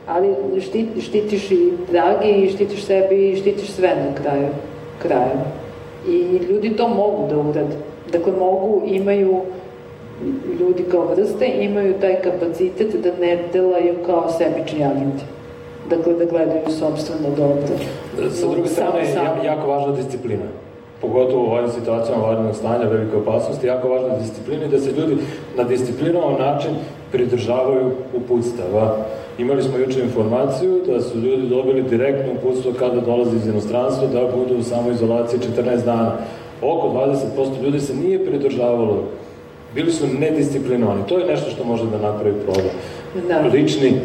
Ali štit, štitiš i dragi, i štitiš sebi, i štitiš sve na kraju, kraju. I ljudi to mogu da urade. Dakle, mogu, imaju ljudi kao vrste imaju taj kapacitet da ne delaju kao sebični agenti. Dakle, da gledaju sobstveno dobro. Sa druge strane, je jako važna disciplina pogotovo u ovim situacijama vanrednog stanja, velike opasnosti, jako važna disciplina i da se ljudi na disciplinovan način pridržavaju uputstava. Imali smo juče informaciju da su ljudi dobili direktno uputstvo kada dolaze iz inostranstva da budu u samoizolaciji 14 dana. Oko 20% ljudi se nije pridržavalo Bili su nedisciplinovani. To je nešto što može da napravi problem. Da. Lični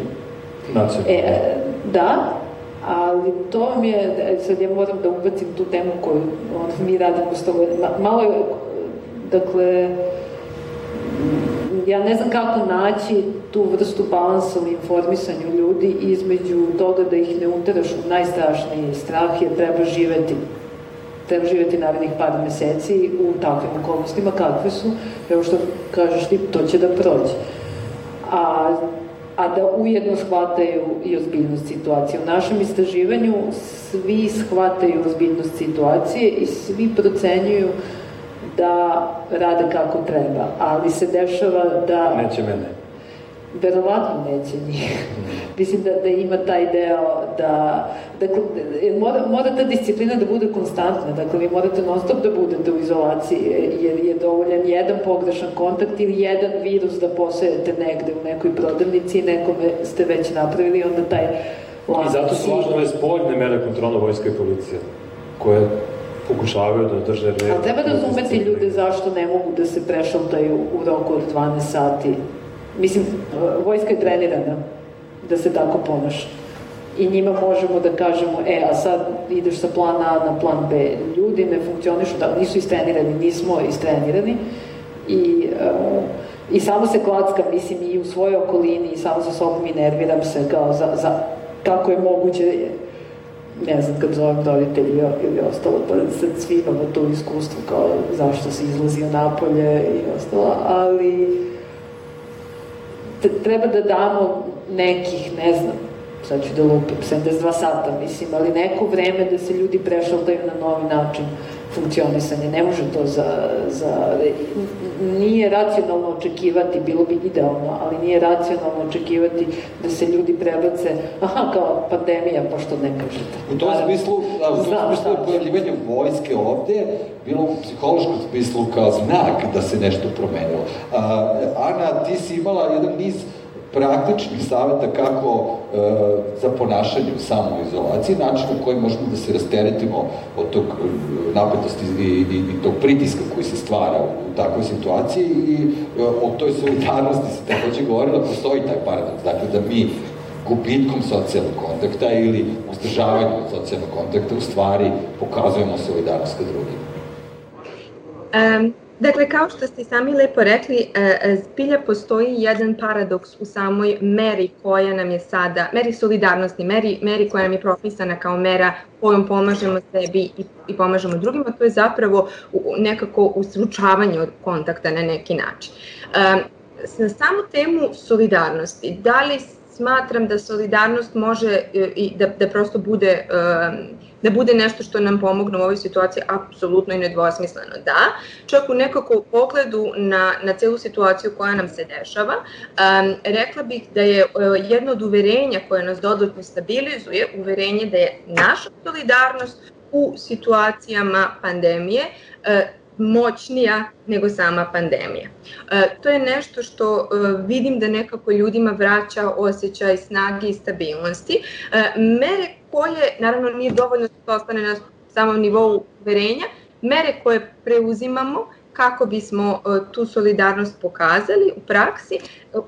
nacionalni. E, da, ali to mi je, sad ja moram da ubacim tu temu koju on, mi radimo s toga, malo je, dakle, ja ne znam kako naći tu vrstu balansa u informisanju ljudi između toga da ih ne uteraš u najstrašniji strah jer treba živeti treba živjeti narednih par meseci u takvim okolnostima kakve su, evo što kažeš ti, to će da prođe. A, a da ujedno shvataju i ozbiljnost situacije. U našem istraživanju svi shvataju ozbiljnost situacije i svi procenjuju da rade kako treba, ali se dešava da... Neće mene verovatno neće njih. [laughs] Mislim da, da ima taj deo da, dakle, mora, mora ta disciplina da bude konstantna, dakle vi morate non stop da budete u izolaciji, jer je dovoljan jedan pogrešan kontakt ili jedan virus da posejete negde u nekoj prodavnici i nekome ste već napravili, onda taj I zato su važne ove spoljne mere kontrola vojske i policije, koje pokušavaju da drže red. Ali treba razumeti ljude zašto ne mogu da se prešaltaju u roku od 12 sati Mislim, vojska je trenirana da se tako ponaša. I njima možemo da kažemo, e, a sad ideš sa plana A na plan B. Ljudi ne funkcionišu, da, nisu istrenirani, nismo istrenirani i uh, i samo se klackam, mislim, i u svojoj okolini i samo za sobom i nerviram se kao za, za kako je moguće ne znam, kad zovem roditelji ili ostalo, pa sad svi imamo to iskustvo kao zašto se izlazio napolje i ostalo, ali treba da damo nekih, ne znam, sad ću da lupim, 72 sata, mislim, ali neko vreme da se ljudi prešaltaju na novi način funkcionisanje. Ne može to za, za... Nije racionalno očekivati, bilo bi idealno, ali nije racionalno očekivati da se ljudi prebace, aha, kao pandemija, pa što ne kažete. U tom smislu, da, u tom smislu je pojavljivanje vojske ovde bilo u psihološkom smislu kao znak da se nešto promenilo. A, Ana, ti si imala jedan niz praktičnih saveta kako e, za ponašanje u samoizolaciji, način u koji možemo da se rasteretimo od tog e, napetosti i, i, i tog pritiska koji se stvara u, u takvoj situaciji i e, o toj solidarnosti se takođe govorilo, postoji taj paradoks, dakle da mi gubitkom socijalnog kontakta ili uzdržavanjem socijalnog kontakta u stvari pokazujemo solidarnost ka drugim. Um, Dakle, kao što ste sami lepo rekli, e, e, zbilja postoji jedan paradoks u samoj meri koja nam je sada, meri solidarnosti, meri, meri koja nam je propisana kao mera kojom pomažemo sebi i, i pomažemo drugima, to je zapravo nekako uslučavanje od kontakta na neki način. E, na samu temu solidarnosti, da li smatram da solidarnost može i da, da prosto bude da bude nešto što nam pomogne u ovoj situaciji, apsolutno i nedvosmisleno da. Čak u nekako pogledu na, na celu situaciju koja nam se dešava, um, rekla bih da je uh, jedno od uverenja koje nas dodatno stabilizuje, uverenje da je naša solidarnost u situacijama pandemije uh, moćnija nego sama pandemija. E, to je nešto što e, vidim da nekako ljudima vraća osjećaj snage i stabilnosti. E, mere koje, naravno nije dovoljno da ostane na samom nivou uverenja, mere koje preuzimamo kako bismo tu solidarnost pokazali u praksi,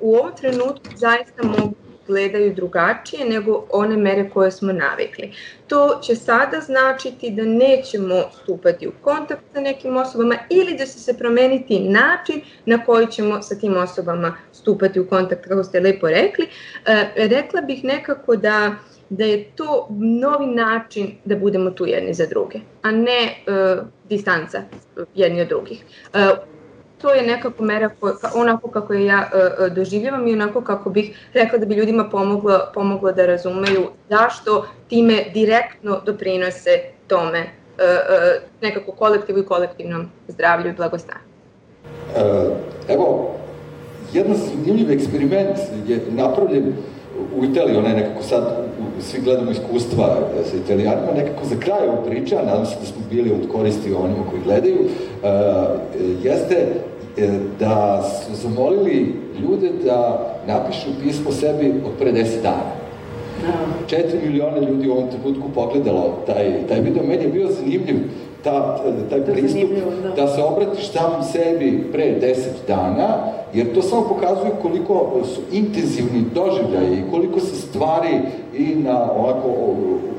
u ovom trenutku zaista mogu gledaju drugačije nego one mere koje smo navikli. To će sada značiti da nećemo stupati u kontakt sa nekim osobama ili da će se promeniti način na koji ćemo sa tim osobama stupati u kontakt, kako ste lepo rekli. E, rekla bih nekako da da je to novi način da budemo tu jedni za druge, a ne e, distanca jedni od drugih. E, to je nekako mera koja, onako kako je ja uh, doživljavam i onako kako bih rekla da bi ljudima pomoglo, pomoglo da razumeju zašto time direktno doprinose tome uh, uh, nekako kolektivu i kolektivnom zdravlju i blagostanju. Evo, jedan zanimljiv eksperiment je napravljen u Italiji, onaj nekako sad, svi gledamo iskustva sa italijanima, nekako za kraj ovog priča, nadam se da smo bili od koristi onima koji gledaju, uh, jeste e, da su zamolili ljude da napišu pismo sebi od pre 10 dana. Da. 4 miliona ljudi u ovom trenutku pogledalo taj, taj video. Meni je bio zanimljiv ta, taj pristup da. da se obratiš sam sebi pre 10 dana, jer to samo pokazuje koliko su intenzivni doživljaji, koliko se stvari i na ovako,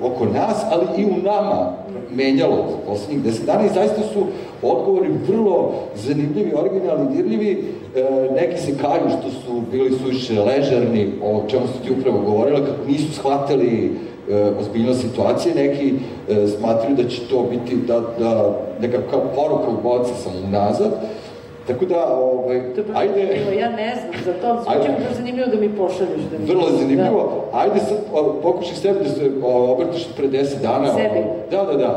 oko nas, ali i u nama menjalo za poslednjih deset dana i zaista su odgovori vrlo zanimljivi, originalni, dirljivi. E, neki se kaju što su bili suviše ležerni, o čemu su ti upravo govorila, kako nisu shvatali e, ozbiljnost situacije, neki e, smatruju da će to biti da, da nekakva poruka u boca sam unazad, Tako da, ovaj, to ajde... Evo, ja ne znam, za to zvuči mi zanimljivo da mi pošalješ. Da mi Vrlo zanimljivo. Da. Ajde sad pokušaj sebi da se obratiš pre 10 dana. Sebi? Da, da, da.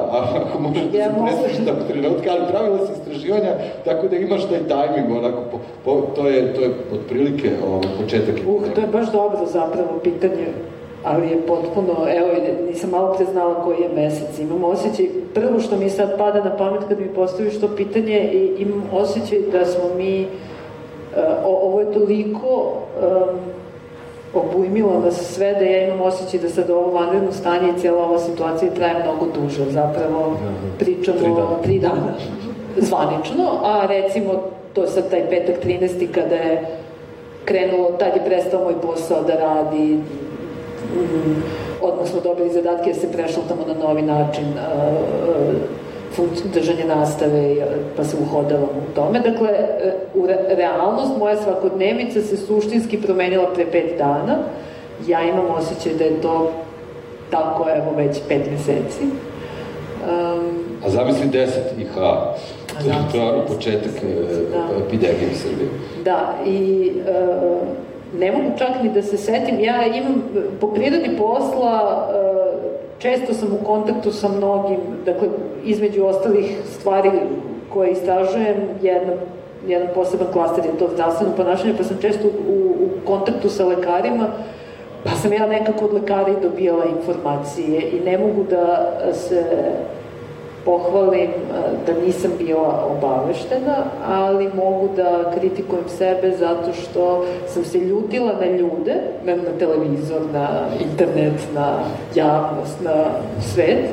Ako možeš da ja se presliš tako trenutka, ali pravila se istraživanja, tako da imaš taj tajming, onako, po, po, to je, to je otprilike ovaj, početak. Uh, to je baš dobro zapravo pitanje ali je potpuno, evo, nisam malo pre znala koji je mesec. Imam osjećaj, prvo što mi sad pada na pamet kad mi postaviš to pitanje, imam osjećaj da smo mi, uh, ovo je toliko um, obujmilo nas sve da ja imam osjećaj da sad ovo vanredno stanje i cijela ova situacija traje mnogo duže. Zapravo pričamo tri dana, tri dana zvanično, a recimo to je sad taj petak 13. kada je krenulo, tad je prestao moj posao da radi, smo dobili zadatke da se prešaltamo na novi način. držanja nastave, pa se uhodavam u tome. Dakle, e, u re, realnost, moja svakodnevica se suštinski promenila pre pet dana. Ja imam osjećaj da je to tako, evo, već pet meseci. Um, A zamisli deset IH, to, to je početak e, da. epidemije u Srbiji. Da, i uh, ne mogu čak ni da se setim, ja imam po prirodi posla uh, često sam u kontaktu sa mnogim, dakle, između ostalih stvari koje istražujem, jedna, jedan poseban klaster je to zdravstveno ponašanje, pa sam često u, u kontaktu sa lekarima, pa sam ja nekako od lekara i dobijala informacije i ne mogu da se pohvalim e, da nisam bila obaveštena, ali mogu da kritikujem sebe zato što sam se ljutila na ljude, na televizor, na internet, na javnost, na svet,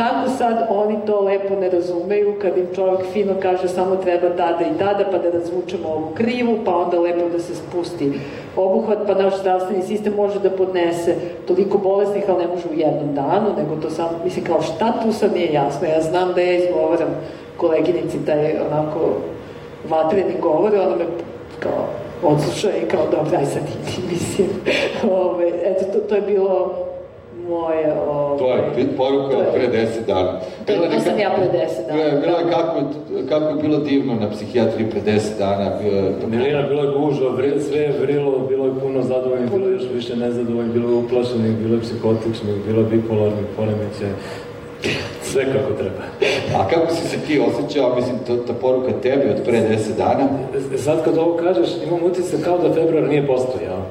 Kako sad oni to lepo ne razumeju kad im čovjek fino kaže samo treba tada i tada pa da razvučemo ovu krivu pa onda lepo da se spusti obuhvat pa naš zdravstveni sistem može da podnese toliko bolesnih ali ne može u jednom danu nego to samo, mislim kao šta tu sad nije jasno? Ja znam da ja izgovaram koleginici taj onako vatreni govor ona me kao odsluša i kao dobro aj sad idi [laughs] mislim. Ove, eto to, to je bilo moje... Ove, to je poruka od pre deset dana. To, to sam ja pre deset dana. Bilo, bilo je kako, kako je bilo divno na psihijatriji pre deset dana. Milina, bilo je gužva, sve je vrilo, bilo je puno zadovoljnih, bilo je još više nezadovoljnih, bilo je uplašenih, bilo je psihotičnih, bilo je bipolarnih poremećaja sve kako treba. A kako si se ti osjećao, mislim, to, ta poruka tebi od pre 10 dana? Sad kad ovo kažeš, imam utisak kao da februar nije postojao.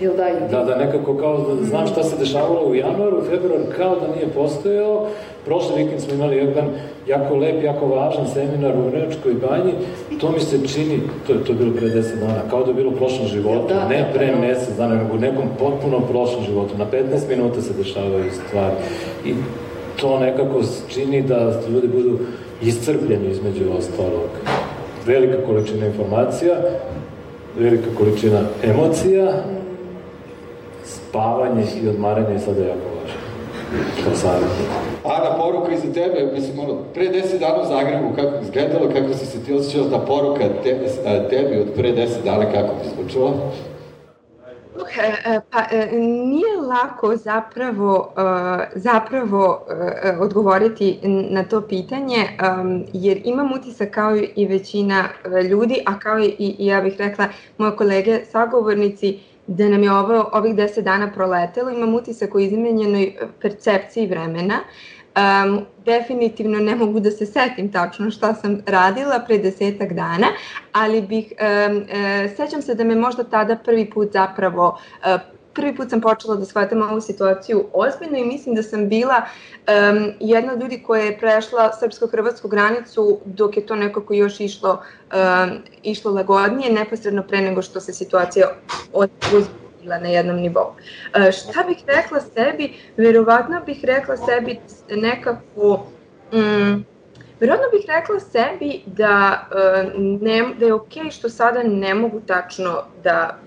Jel da, da, da nekako kao, da znam šta se dešavalo u januaru, februar kao da nije postojao. Prošli vikend smo imali jedan jako lep, jako važan seminar u Vrnečkoj banji. To mi se čini, to, to je bilo pre 10 dana, kao da je bilo prošlom životu, da, ne pre da, mesec dana, nego u nekom potpuno prošlom životu. Na 15 minuta se dešavaju stvari. I to nekako čini da ljudi budu iscrpljeni između ostalog. Velika količina informacija, velika količina emocija, spavanje i odmaranje je sada jako važno. Kao savjetnik. Ana, poruka iza tebe, mislim, ono, pre deset dana u Zagrebu, kako izgledalo, kako si se ti osjećala, ta poruka te, tebi od pre deset dana, kako ti zvučala? E, e, pa e, nije lako zapravo zapravo odgovoriti na to pitanje jer imam utisak kao i većina ljudi, a kao i ja bih rekla moje kolege sagovornici da nam je ovo ovih 10 dana proletelo, imam utisak o izmenjenoj percepciji vremena. Um, definitivno ne mogu da se setim tačno šta sam radila pre desetak dana, ali bih, um, uh, sećam se da me možda tada prvi put zapravo uh, prvi put sam počela da shvatam ovu situaciju ozbiljno i mislim da sam bila um, jedna od ljudi koja je prešla srpsko-hrvatsku granicu dok je to nekako još išlo, um, išlo lagodnije, neposredno pre nego što se situacija ozbiljila na jednom nivou. Uh, šta bih rekla sebi? Verovatno bih rekla sebi nekako... Um, Verovatno bih rekla sebi da, ne, da je okej okay što sada ne mogu tačno da,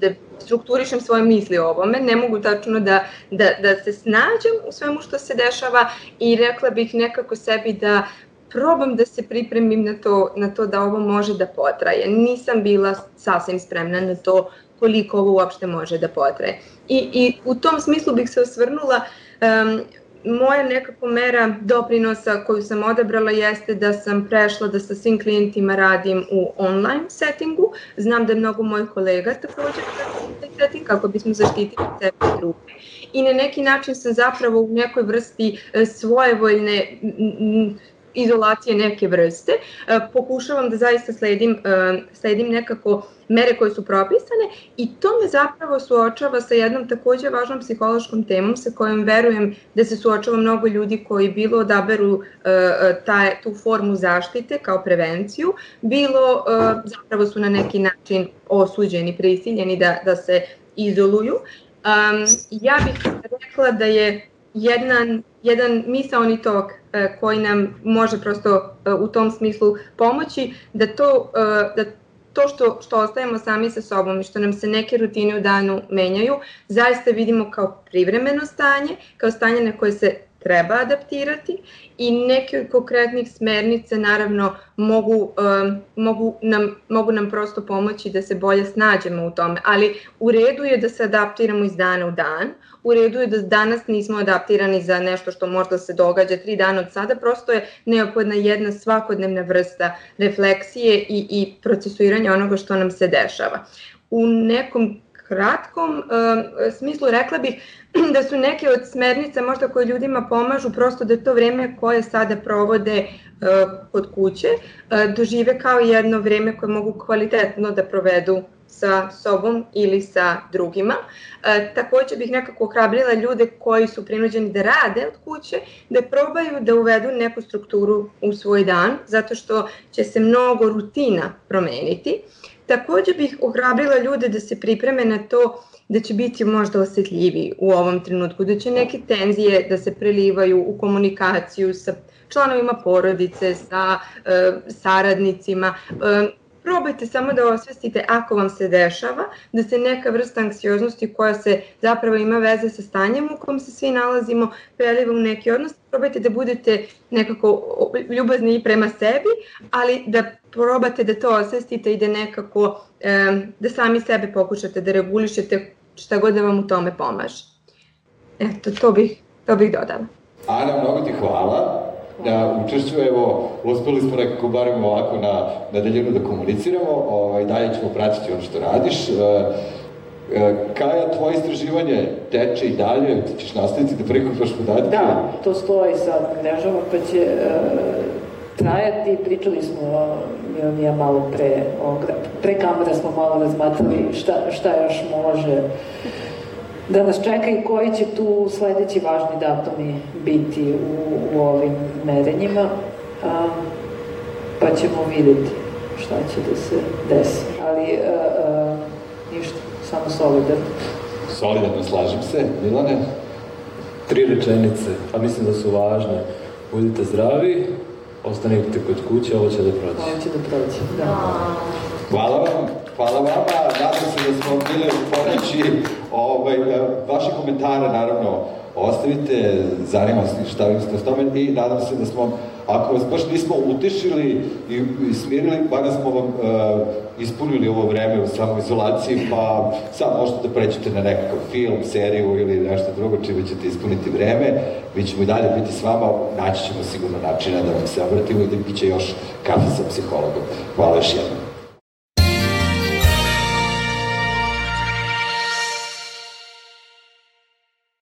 da, strukturišem svoje misli o ovome, ne mogu tačno da, da, da se snađem u svemu što se dešava i rekla bih nekako sebi da probam da se pripremim na to, na to da ovo može da potraje. Nisam bila sasvim spremna na to koliko ovo uopšte može da potraje. I, i u tom smislu bih se osvrnula um, moja nekako mera doprinosa koju sam odabrala jeste da sam prešla da sa svim klijentima radim u online settingu. Znam da mnogo mojih kolega takođe taj setting kako bismo zaštitili sebe i druge. I na neki način sam zapravo u nekoj vrsti e, svojevoljne izolacije neke vrste. E, pokušavam da zaista sledim, e, sledim nekako mere koje su propisane i to me zapravo suočava sa jednom takođe važnom psihološkom temom sa kojom verujem da se suočava mnogo ljudi koji bilo odaberu e, taj, tu formu zaštite kao prevenciju, bilo zapravo su na neki način osuđeni, prisiljeni da, da se izoluju. Um, ja bih rekla da je jedan, jedan misaoni tok e, koji nam može prosto e, u tom smislu pomoći, da to, e, da to što, što ostajemo sami sa sobom i što nam se neke rutine u danu menjaju, zaista vidimo kao privremeno stanje, kao stanje na koje se treba adaptirati i neke od konkretnih smernica naravno mogu, um, mogu, nam, mogu nam prosto pomoći da se bolje snađemo u tome, ali u redu je da se adaptiramo iz dana u dan, u redu je da danas nismo adaptirani za nešto što možda se događa tri dana od sada, prosto je neophodna jedna svakodnevna vrsta refleksije i, i procesuiranja onoga što nam se dešava. U nekom kratkom uh, smislu rekla bih [clears throat] da su neke od smernica možda koje ljudima pomažu prosto da to vreme koje sada provode uh, kod kuće uh, dožive kao jedno vreme koje mogu kvalitetno da provedu sa sobom ili sa drugima. E, takođe bih nekako ohrabrila ljude koji su prinuđeni da rade od kuće, da probaju da uvedu neku strukturu u svoj dan, zato što će se mnogo rutina promeniti. Takođe bih ohrabrila ljude da se pripreme na to da će biti možda osetljivi u ovom trenutku, da će neke tenzije da se prelivaju u komunikaciju sa članovima porodice, sa e, saradnicima. E, probajte samo da osvestite ako vam se dešava, da se neka vrsta anksioznosti koja se zapravo ima veze sa stanjem u kom se svi nalazimo preliva u neki odnos, probajte da budete nekako ljubazni i prema sebi, ali da probate da to osvestite i da nekako, da sami sebe pokušate da regulišete šta god da vam u tome pomaže. Eto, to bih, to bih dodala. Ana, mnogo ti hvala na učešću, evo, uspeli smo nekako barem ovako na, na daljinu da komuniciramo, ovaj, dalje ćemo pratiti ono što radiš. E, e, Kaja, tvoje istraživanje teče i dalje, ti ćeš nastaviti da prikupaš podatke? Da, to stoji sa mrežama, pa će e, trajati. Pričali smo, mi ja malo pre, pre kamera smo malo razmatrali šta, šta još može da nas čeka i koji će tu sledeći važni datumi biti u, u ovim merenjima, a, pa ćemo videti šta će da se desi. Ali a, a, ništa, samo solidarno. Solidarno, slažem se. Milane? Tri rečenice, a mislim da su važne. Budite zdravi, ostanite kod kuće, ovo će da prođe. Ovo će da prođe, da. Hvala vam, hvala vama, nadam se da smo bile pomoći, ovaj, vaše komentare naravno ostavite, zanima se šta vi ste s tome. I nadam se da smo, ako vas baš nismo utešili i, i smirili, bar da smo vam uh, ispunili ovo vreme u samoizolaciji, pa sad možete da prećete na nekakav film, seriju ili nešto drugo čime ćete ispuniti vreme, mi ćemo i dalje biti s vama, naći ćemo sigurno načina da vam se obratimo i da bit će još kafe sa psihologom. Hvala još jednom.